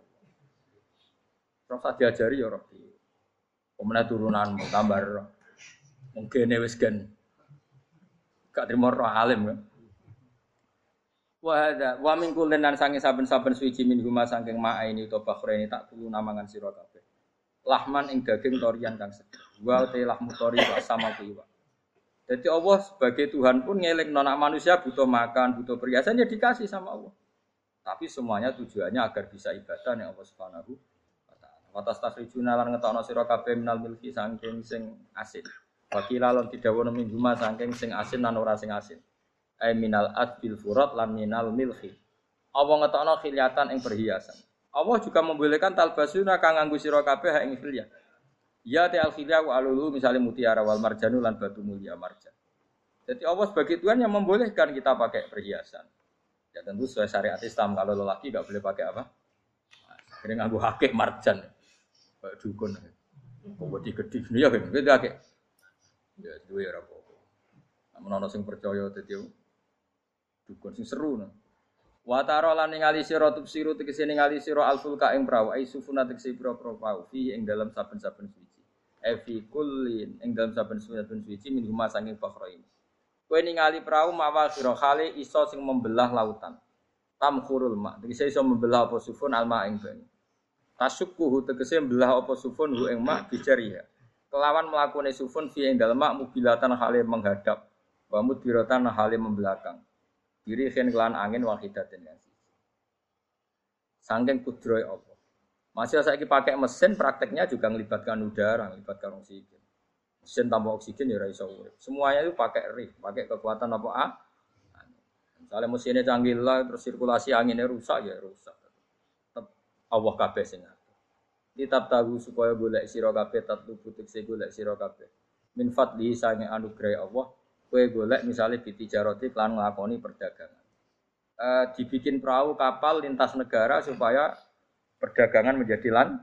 Terus diajari ya roh dhewe. Kemudian turunan gambar mungkin wis gen. Gak terima roh alim kan. Wa hadza wa min kullin lan sange saben-saben suci min huma saking ma'a ini to bakhreni tak tulu namangan sira kabeh. Lahman ing daging torian kang seger wa te lahmu tori wa sama kiwa. Jadi Allah sebagai Tuhan pun ngelek nona manusia butuh makan, butuh perhiasan ya dikasih sama Allah. Tapi semuanya tujuannya agar bisa ibadah yang Allah Subhanahu wa taala. Wa tastakhrijuna lan ngetokno sira kabeh minal milki saking sing asin. Wakila lan didhawuhna min huma saking sing asin lan ora sing asin. Ai minal adbil furat lan minal milki. Allah ngetokno khiliatan ing perhiasan. Allah juga membolehkan talbasuna kang nganggo sira kabeh ing. Ya te al wa alulu misalnya mutiara wal marjanu lan batu mulia marjan. Jadi Allah sebagai Tuhan yang membolehkan kita pakai perhiasan. Ya tentu sesuai syariat Islam kalau lelaki nggak boleh pakai apa? Akhirnya nganggu hakik marjan. Kayak dukun. Di gede ya kan? Gitu hakik. Ya itu ya rapopo. Namun orang sing percaya tadi dukun sing seru nah. Wa taro lan ningali sira tubsiru tegese ningali sira alfulka ing prawu ai sufuna tegese pira-pira prawu fi ing dalam saben-saben suci. E fi kullin ing dalam saben-saben suci min huma sanging fakhrain. Kowe ningali prawu mawa sira khali iso sing membelah lautan. Tamkhurul ma tegese iso membelah apa sufun alma ing banyu. Tasukkuhu tegese membelah apa sufun hu ing ma bijariha. Kelawan melakukan sufun fi ing dalem mak mubilatan hale menghadap. Wa mudbiratan hale membelakang. Diri khen kelan angin wahidatin yang siji. Sangking kudroy Allah. Masih saya pakai mesin, prakteknya juga melibatkan udara, melibatkan oksigen. Mesin tanpa oksigen ya raiso urip. Semuanya itu pakai rif, pakai kekuatan apa ah? Misalnya mesinnya canggih lah, terus sirkulasi anginnya rusak ya rusak. Tetap Allah kabeh sing Kitab tahu supaya boleh sira kabeh tatlu butik se golek sira kabeh. Min fadli sange anugerah Allah kue golek misalnya di jaroti klan ngelakoni perdagangan. E, dibikin perahu kapal lintas negara supaya perdagangan menjadi lan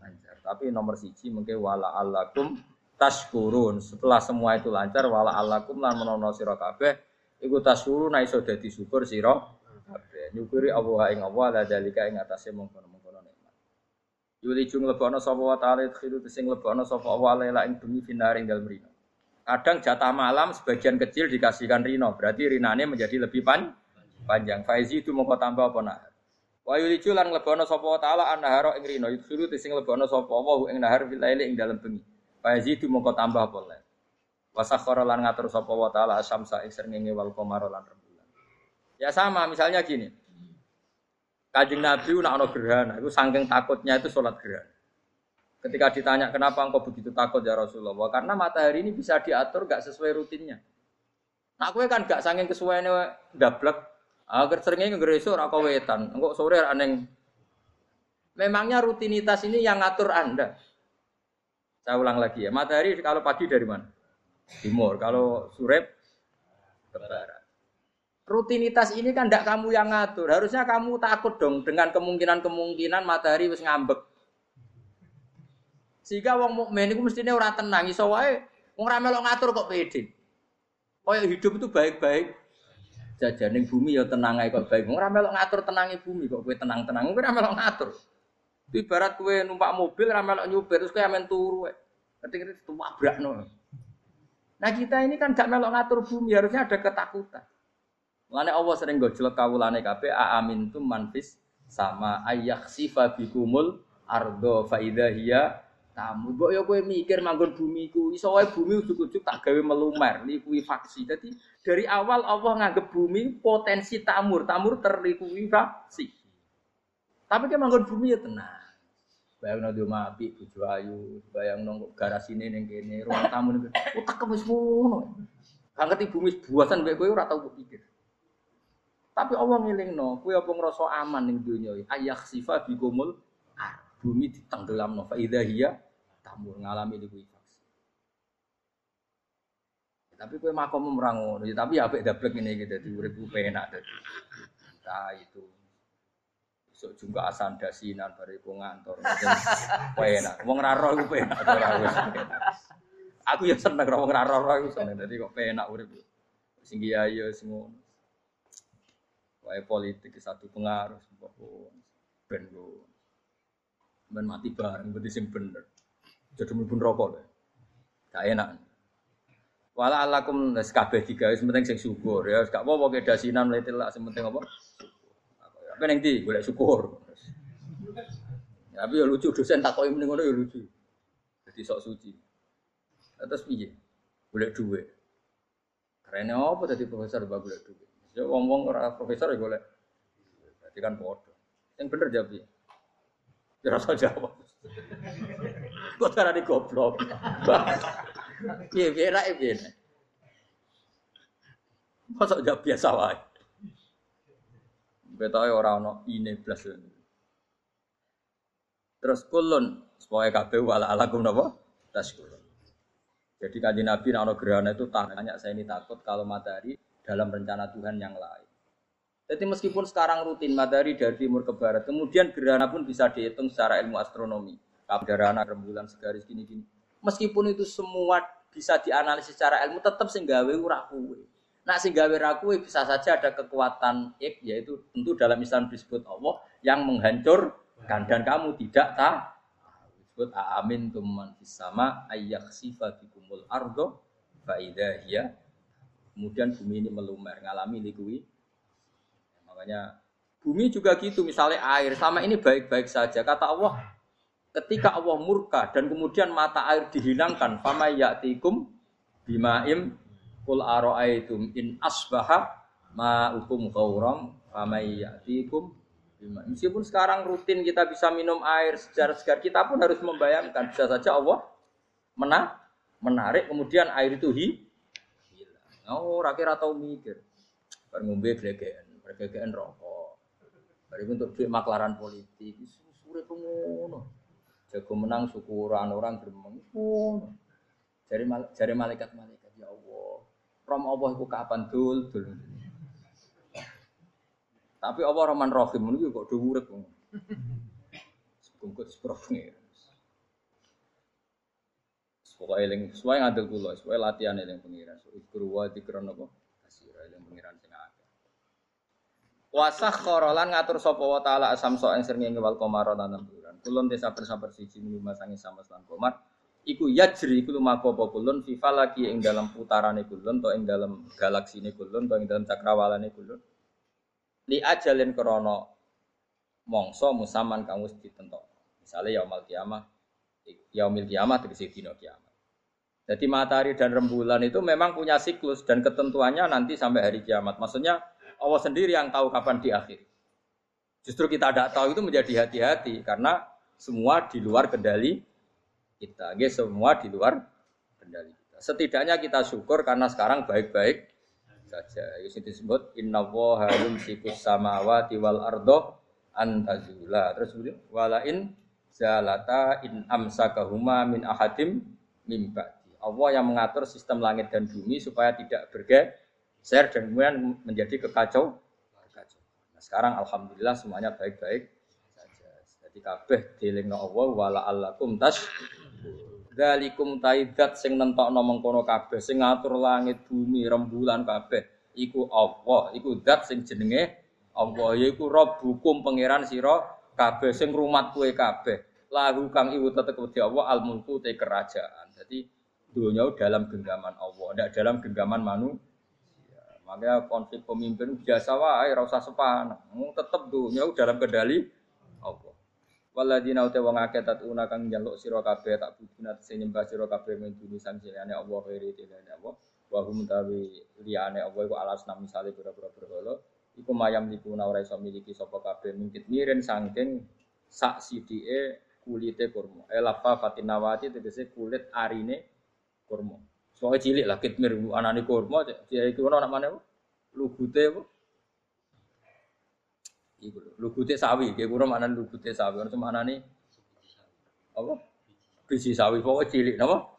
lancar. Tapi nomor siji mungkin wala alakum taskurun. Setelah semua itu lancar wala alakum lan menono sira kabeh iku taskurun iso dadi syukur sira kabeh. Nyukuri Allah ing Allah la dalika ing atase mengkono-mengkono nikmat. Yuli jung lebono sapa wa ta'ala khiru sing lebono sapa wa lela ing bumi finaring dalem rino. Kadang jatah malam sebagian kecil dikasihkan Rino, berarti rinane menjadi lebih pan panjang. Faizi itu mau tambah apa nak? Wa yuliju lan lebono sapa taala anaharo ing Rino, yusuru sing lebono sapa wa ing nahar fil ing dalam bengi. Faizi itu mau tambah apa le? Wasakhara lan ngatur sapa wa taala asamsa ing srengenge wal qamara lan rembulan. Ya sama, misalnya gini. Kajing Nabi nak ono gerhana, itu saking takutnya itu sholat gerhana. Ketika ditanya kenapa engkau begitu takut ya Rasulullah, karena matahari ini bisa diatur gak sesuai rutinnya. Nah, aku kan gak saking kesuaiannya dablek. Agar seringnya ngereso rako wetan, engkau sore aneh. Memangnya rutinitas ini yang ngatur anda. Saya ulang lagi ya, matahari kalau pagi dari mana? Timur, kalau sore ke barat. Rutinitas ini kan tidak kamu yang ngatur. Harusnya kamu takut dong dengan kemungkinan-kemungkinan matahari wis ngambek sehingga wong mukmin itu mestinya ora tenang iso wae melok ngatur kok pede. Kaya hidup itu baik-baik. Jajaning bumi ya tenang ae kok baik. Ora melok ngatur tenangi bumi kok kowe tenang-tenang. Kowe ora melok ngatur. Itu ibarat kowe numpak mobil ora melok nyupir terus kowe amen turu wae. Ketika itu wabrakno. Nah kita ini kan gak melok ngatur bumi, harusnya ada ketakutan. Mulane Allah sering gojlek kawulane kabeh a amintum manfis sama ayak sifa bikumul ardo faida hiya tamu. Mbok ya kowe mikir manggon bumi ku, iso wae bumi ujug-ujug tak gawe melumer, likuifaksi. Jadi dari awal Allah nganggep bumi potensi tamur, tamur terlikuifaksi. Tapi kan manggon bumi ya tenang. Bayang nado mapi, bojo ayu, bayang nong garasine ning kene, ruang tamu ning utak wis ngono. Gak ngerti bumi buasan mbek kowe ora tau pikir. Tapi Allah ngelingno, kowe apa ngrasa aman donya iki? Ayak sifa bikumul bumi ditenggelam no faida hiya tamu ngalami likuifaksi. Tapi kue makom merangun, ya, tapi ya apik dablek ini gitu, di urip penak. Nah itu. Besok juga asan dasinan bari ngantor. Penak. Wong ra roh ku penak. Aku ya seneng ora wong ra roh iku seneng dadi kok penak urip. Sing kiai ya sing ngono. Wae politik satu pengaruh ben ben mati bareng berarti sing bener. Jadi mlebu rokok lho. Gak enak. Wala alakum nes kabeh digawe penting sing syukur ya. Gak apa-apa ke dasinan mlete lak sing penting apa? Apa ning ndi golek syukur. Tapi ya lucu dosen takoki mending ngono ya lucu. Jadi sok suci. Terus piye? Golek duit. Karena apa tadi profesor bag golek duit? Ya wong-wong ora profesor ya golek. Berarti kan bodoh. Yang bener jawab ya. Ya rasa jawab. Kok cara di goblok. Piye piye ra piye. Masa jawab biasa wae. Betawe ora ono ine blas. Terus kulun supaya kabeh wala alakum napa? Taskurun. Jadi kanji Nabi nak gerhana itu tanya saya ini takut kalau matahari dalam rencana Tuhan yang lain. Jadi meskipun sekarang rutin matahari dari timur ke barat, kemudian gerhana pun bisa dihitung secara ilmu astronomi. Gerhana rembulan segaris gini-gini. Meskipun itu semua bisa dianalisis secara ilmu, tetap singgawe ora kuwe. Nah singgawe ora bisa saja ada kekuatan ik, yaitu tentu dalam Islam disebut Allah yang menghancurkan dan kamu tidak tahu disebut amin tuman sama ayak sifat bikumul ardo faidah ya kemudian bumi ini melumer ngalami likui makanya bumi juga gitu misalnya air sama ini baik-baik saja kata Allah ketika Allah murka dan kemudian mata air dihilangkan fama ya'tikum bimaim kul aro'aitum in asbaha ma'ukum ghauram fama ya'tikum Meskipun sekarang rutin kita bisa minum air secara segar, kita pun harus membayangkan bisa saja Allah mena menarik kemudian air itu hi hilang. Oh, rakyat atau mikir. Bar ngombe glegeken rokok. Bari untuk duit maklaran politik, sore ngono. Jago menang syukuran orang gremeng. Jari mal, jari malaikat-malaikat ya Allah. Rom Allah iku kapan dul dul. Tapi Allah Rahman Rahim niku kok do urip. Bungkut seprofne. Pokoknya eling sesuai ngadil kula, sesuai latihan eling pengiran. Ikru wa dikron apa? Kasira eling pengiran sing. Wasah korolan ngatur sapa wa taala asam so ing srengenge wal qamara lan bulan. Kulun desa saper siji lima sangi sama lan komar. Iku yajri iku lumaku apa kulun fi falaki ing dalam putarane kulun to ing dalam galaksine kulun to ing dalam cakrawalane kulun li ajalin krono mongso musaman kang wis. Misalnya yaumul kiamah, yaumil kiamah tegese dina kiamat. Jadi matahari dan rembulan itu memang punya siklus dan ketentuannya nanti sampai hari kiamat. Maksudnya Allah sendiri yang tahu kapan di akhir. Justru kita tidak tahu itu menjadi hati-hati karena semua di luar kendali kita. Oke, semua di luar kendali kita. Setidaknya kita syukur karena sekarang baik-baik saja. Itu disebut inna woha yumsikus samawati wal ardo antazula. Terus kemudian walain zalata in amsakahuma min ahadim mimbati. Allah yang mengatur sistem langit dan bumi supaya tidak bergeser dan kemudian menjadi kekacau. kekacau. Nah, sekarang alhamdulillah semuanya baik-baik saja. Jadi kabeh dilingno Allah wala allakum tas Dalikum taidat sing nentokno mengkono kabeh, sing ngatur langit bumi rembulan kabeh. Iku Allah, iku dat sing jenenge Allah, yaiku Rabbukum pangeran sira kabeh sing rumat kue kabeh. Lahu kang iku tetep di Allah al mulku te kerajaan. Jadi dunia dalam genggaman Allah, tidak dalam genggaman manusia. Makanya konflik pemimpin biasa wae, ora usah sepan. Tetep dunia dalam kendali Allah. Waladina uta wong akeh tatuna kang njaluk sira kabeh tak buduna sing nyembah sira kabeh min duni sang liyane Allah khairi tilane Allah. Wa hum tawi liyane Allah iku alas nam misale pira-pira berhala. Iku mayam dipuna ora iso miliki sapa kabeh mungkit miren saking sak sidike kulite kurma. Elafa fatinawati tegese kulit arine kurma. Soale cilik lah kitmir anane kurma, dia iku ana mana lugute apa? Iku lho, lugute sawi, kayak kura mana lugute sawi, ono mana nih? Apa? biji sawi pokoknya cilik napa?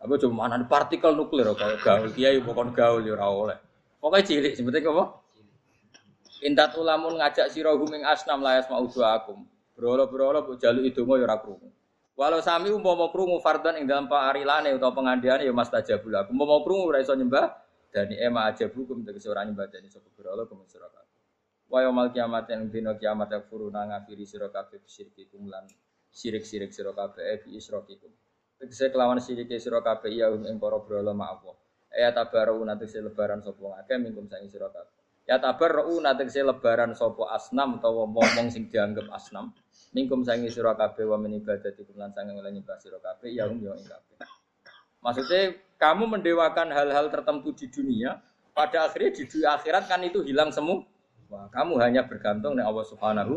Apa cuma mana partikel nuklir kok gaul kiai pokoknya gaul ya oleh. Pokoknya cilik sebetulnya apa? Intat ulamun ngajak sira huming asnam layas mau akum. Berolo-berolo bu jaluk idonga ya ora krungu. Walau sami umpama krungu fardan ing dalam parilane utawa pengandiane ya mastajabul aku. Umpama krungu ora nyembah dani ema aja bukum tegese ora nyembah dani sapa berolo kemen sira kabeh. Wa yaumul kiamat yang dina kiamat yang furuna ngafiri sira kabeh bisyirki kumlan sirik-sirik sira kabeh eh, bi isrokikum. Tegese kelawan sirike sira kabeh ya ing para brala ma'awa. Ya tabaru tegese lebaran sapa ngake mingkum sang sira kabeh. Ya tabaru tegese lebaran sapa asnam utawa momong sing dianggap asnam. Mingkum sang sira kabeh wa min ibadatikum lan sang lan nyembah sira kabeh ya um yo ing kabeh. Maksudnya kamu mendewakan hal-hal tertentu di dunia, pada akhirnya di dunia akhirat kan itu hilang semua. Wah, kamu hanya bergantung dengan Allah Subhanahu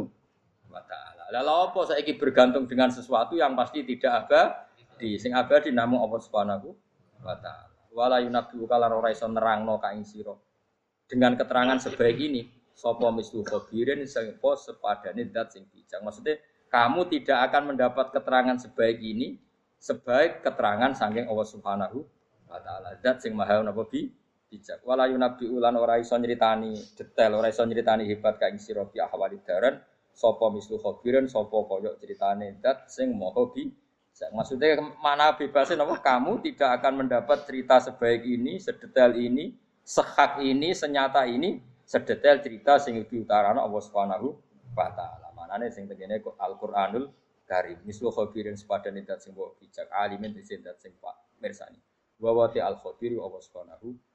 wa taala. Lalu apa saiki bergantung dengan sesuatu yang pasti tidak abadi. Sing abadi namung Allah Subhanahu wa taala. Wala yunabbi'u kala ora iso nerangno ka ing sira. Dengan keterangan sebaik ini, sapa mislu khabirin sapa sepadane zat sing bijak. Maksudnya kamu tidak akan mendapat keterangan sebaik ini sebaik keterangan saking Allah Subhanahu wa taala. Zat sing maha napa bi bijak. Wala yunabbi'u lan ora iso nyritani detail, ora iso nyritani hebat ka ing sira bi ahwalid daran Sopo mislu khobirin, sopo koyok ceritane dat sing moho bi. Maksudnya mana bebasin apa? Kamu tidak akan mendapat cerita sebaik ini, sedetail ini, sehak ini, senyata ini, sedetail cerita sing diutarana Allah Subhanahu wa taala. Manane sing tegene Al-Qur'anul Karim. Mislu khobirin sepadan dat sing bijak, alimin dat sing pak mirsani. Wa wati al-khabiru Allah Subhanahu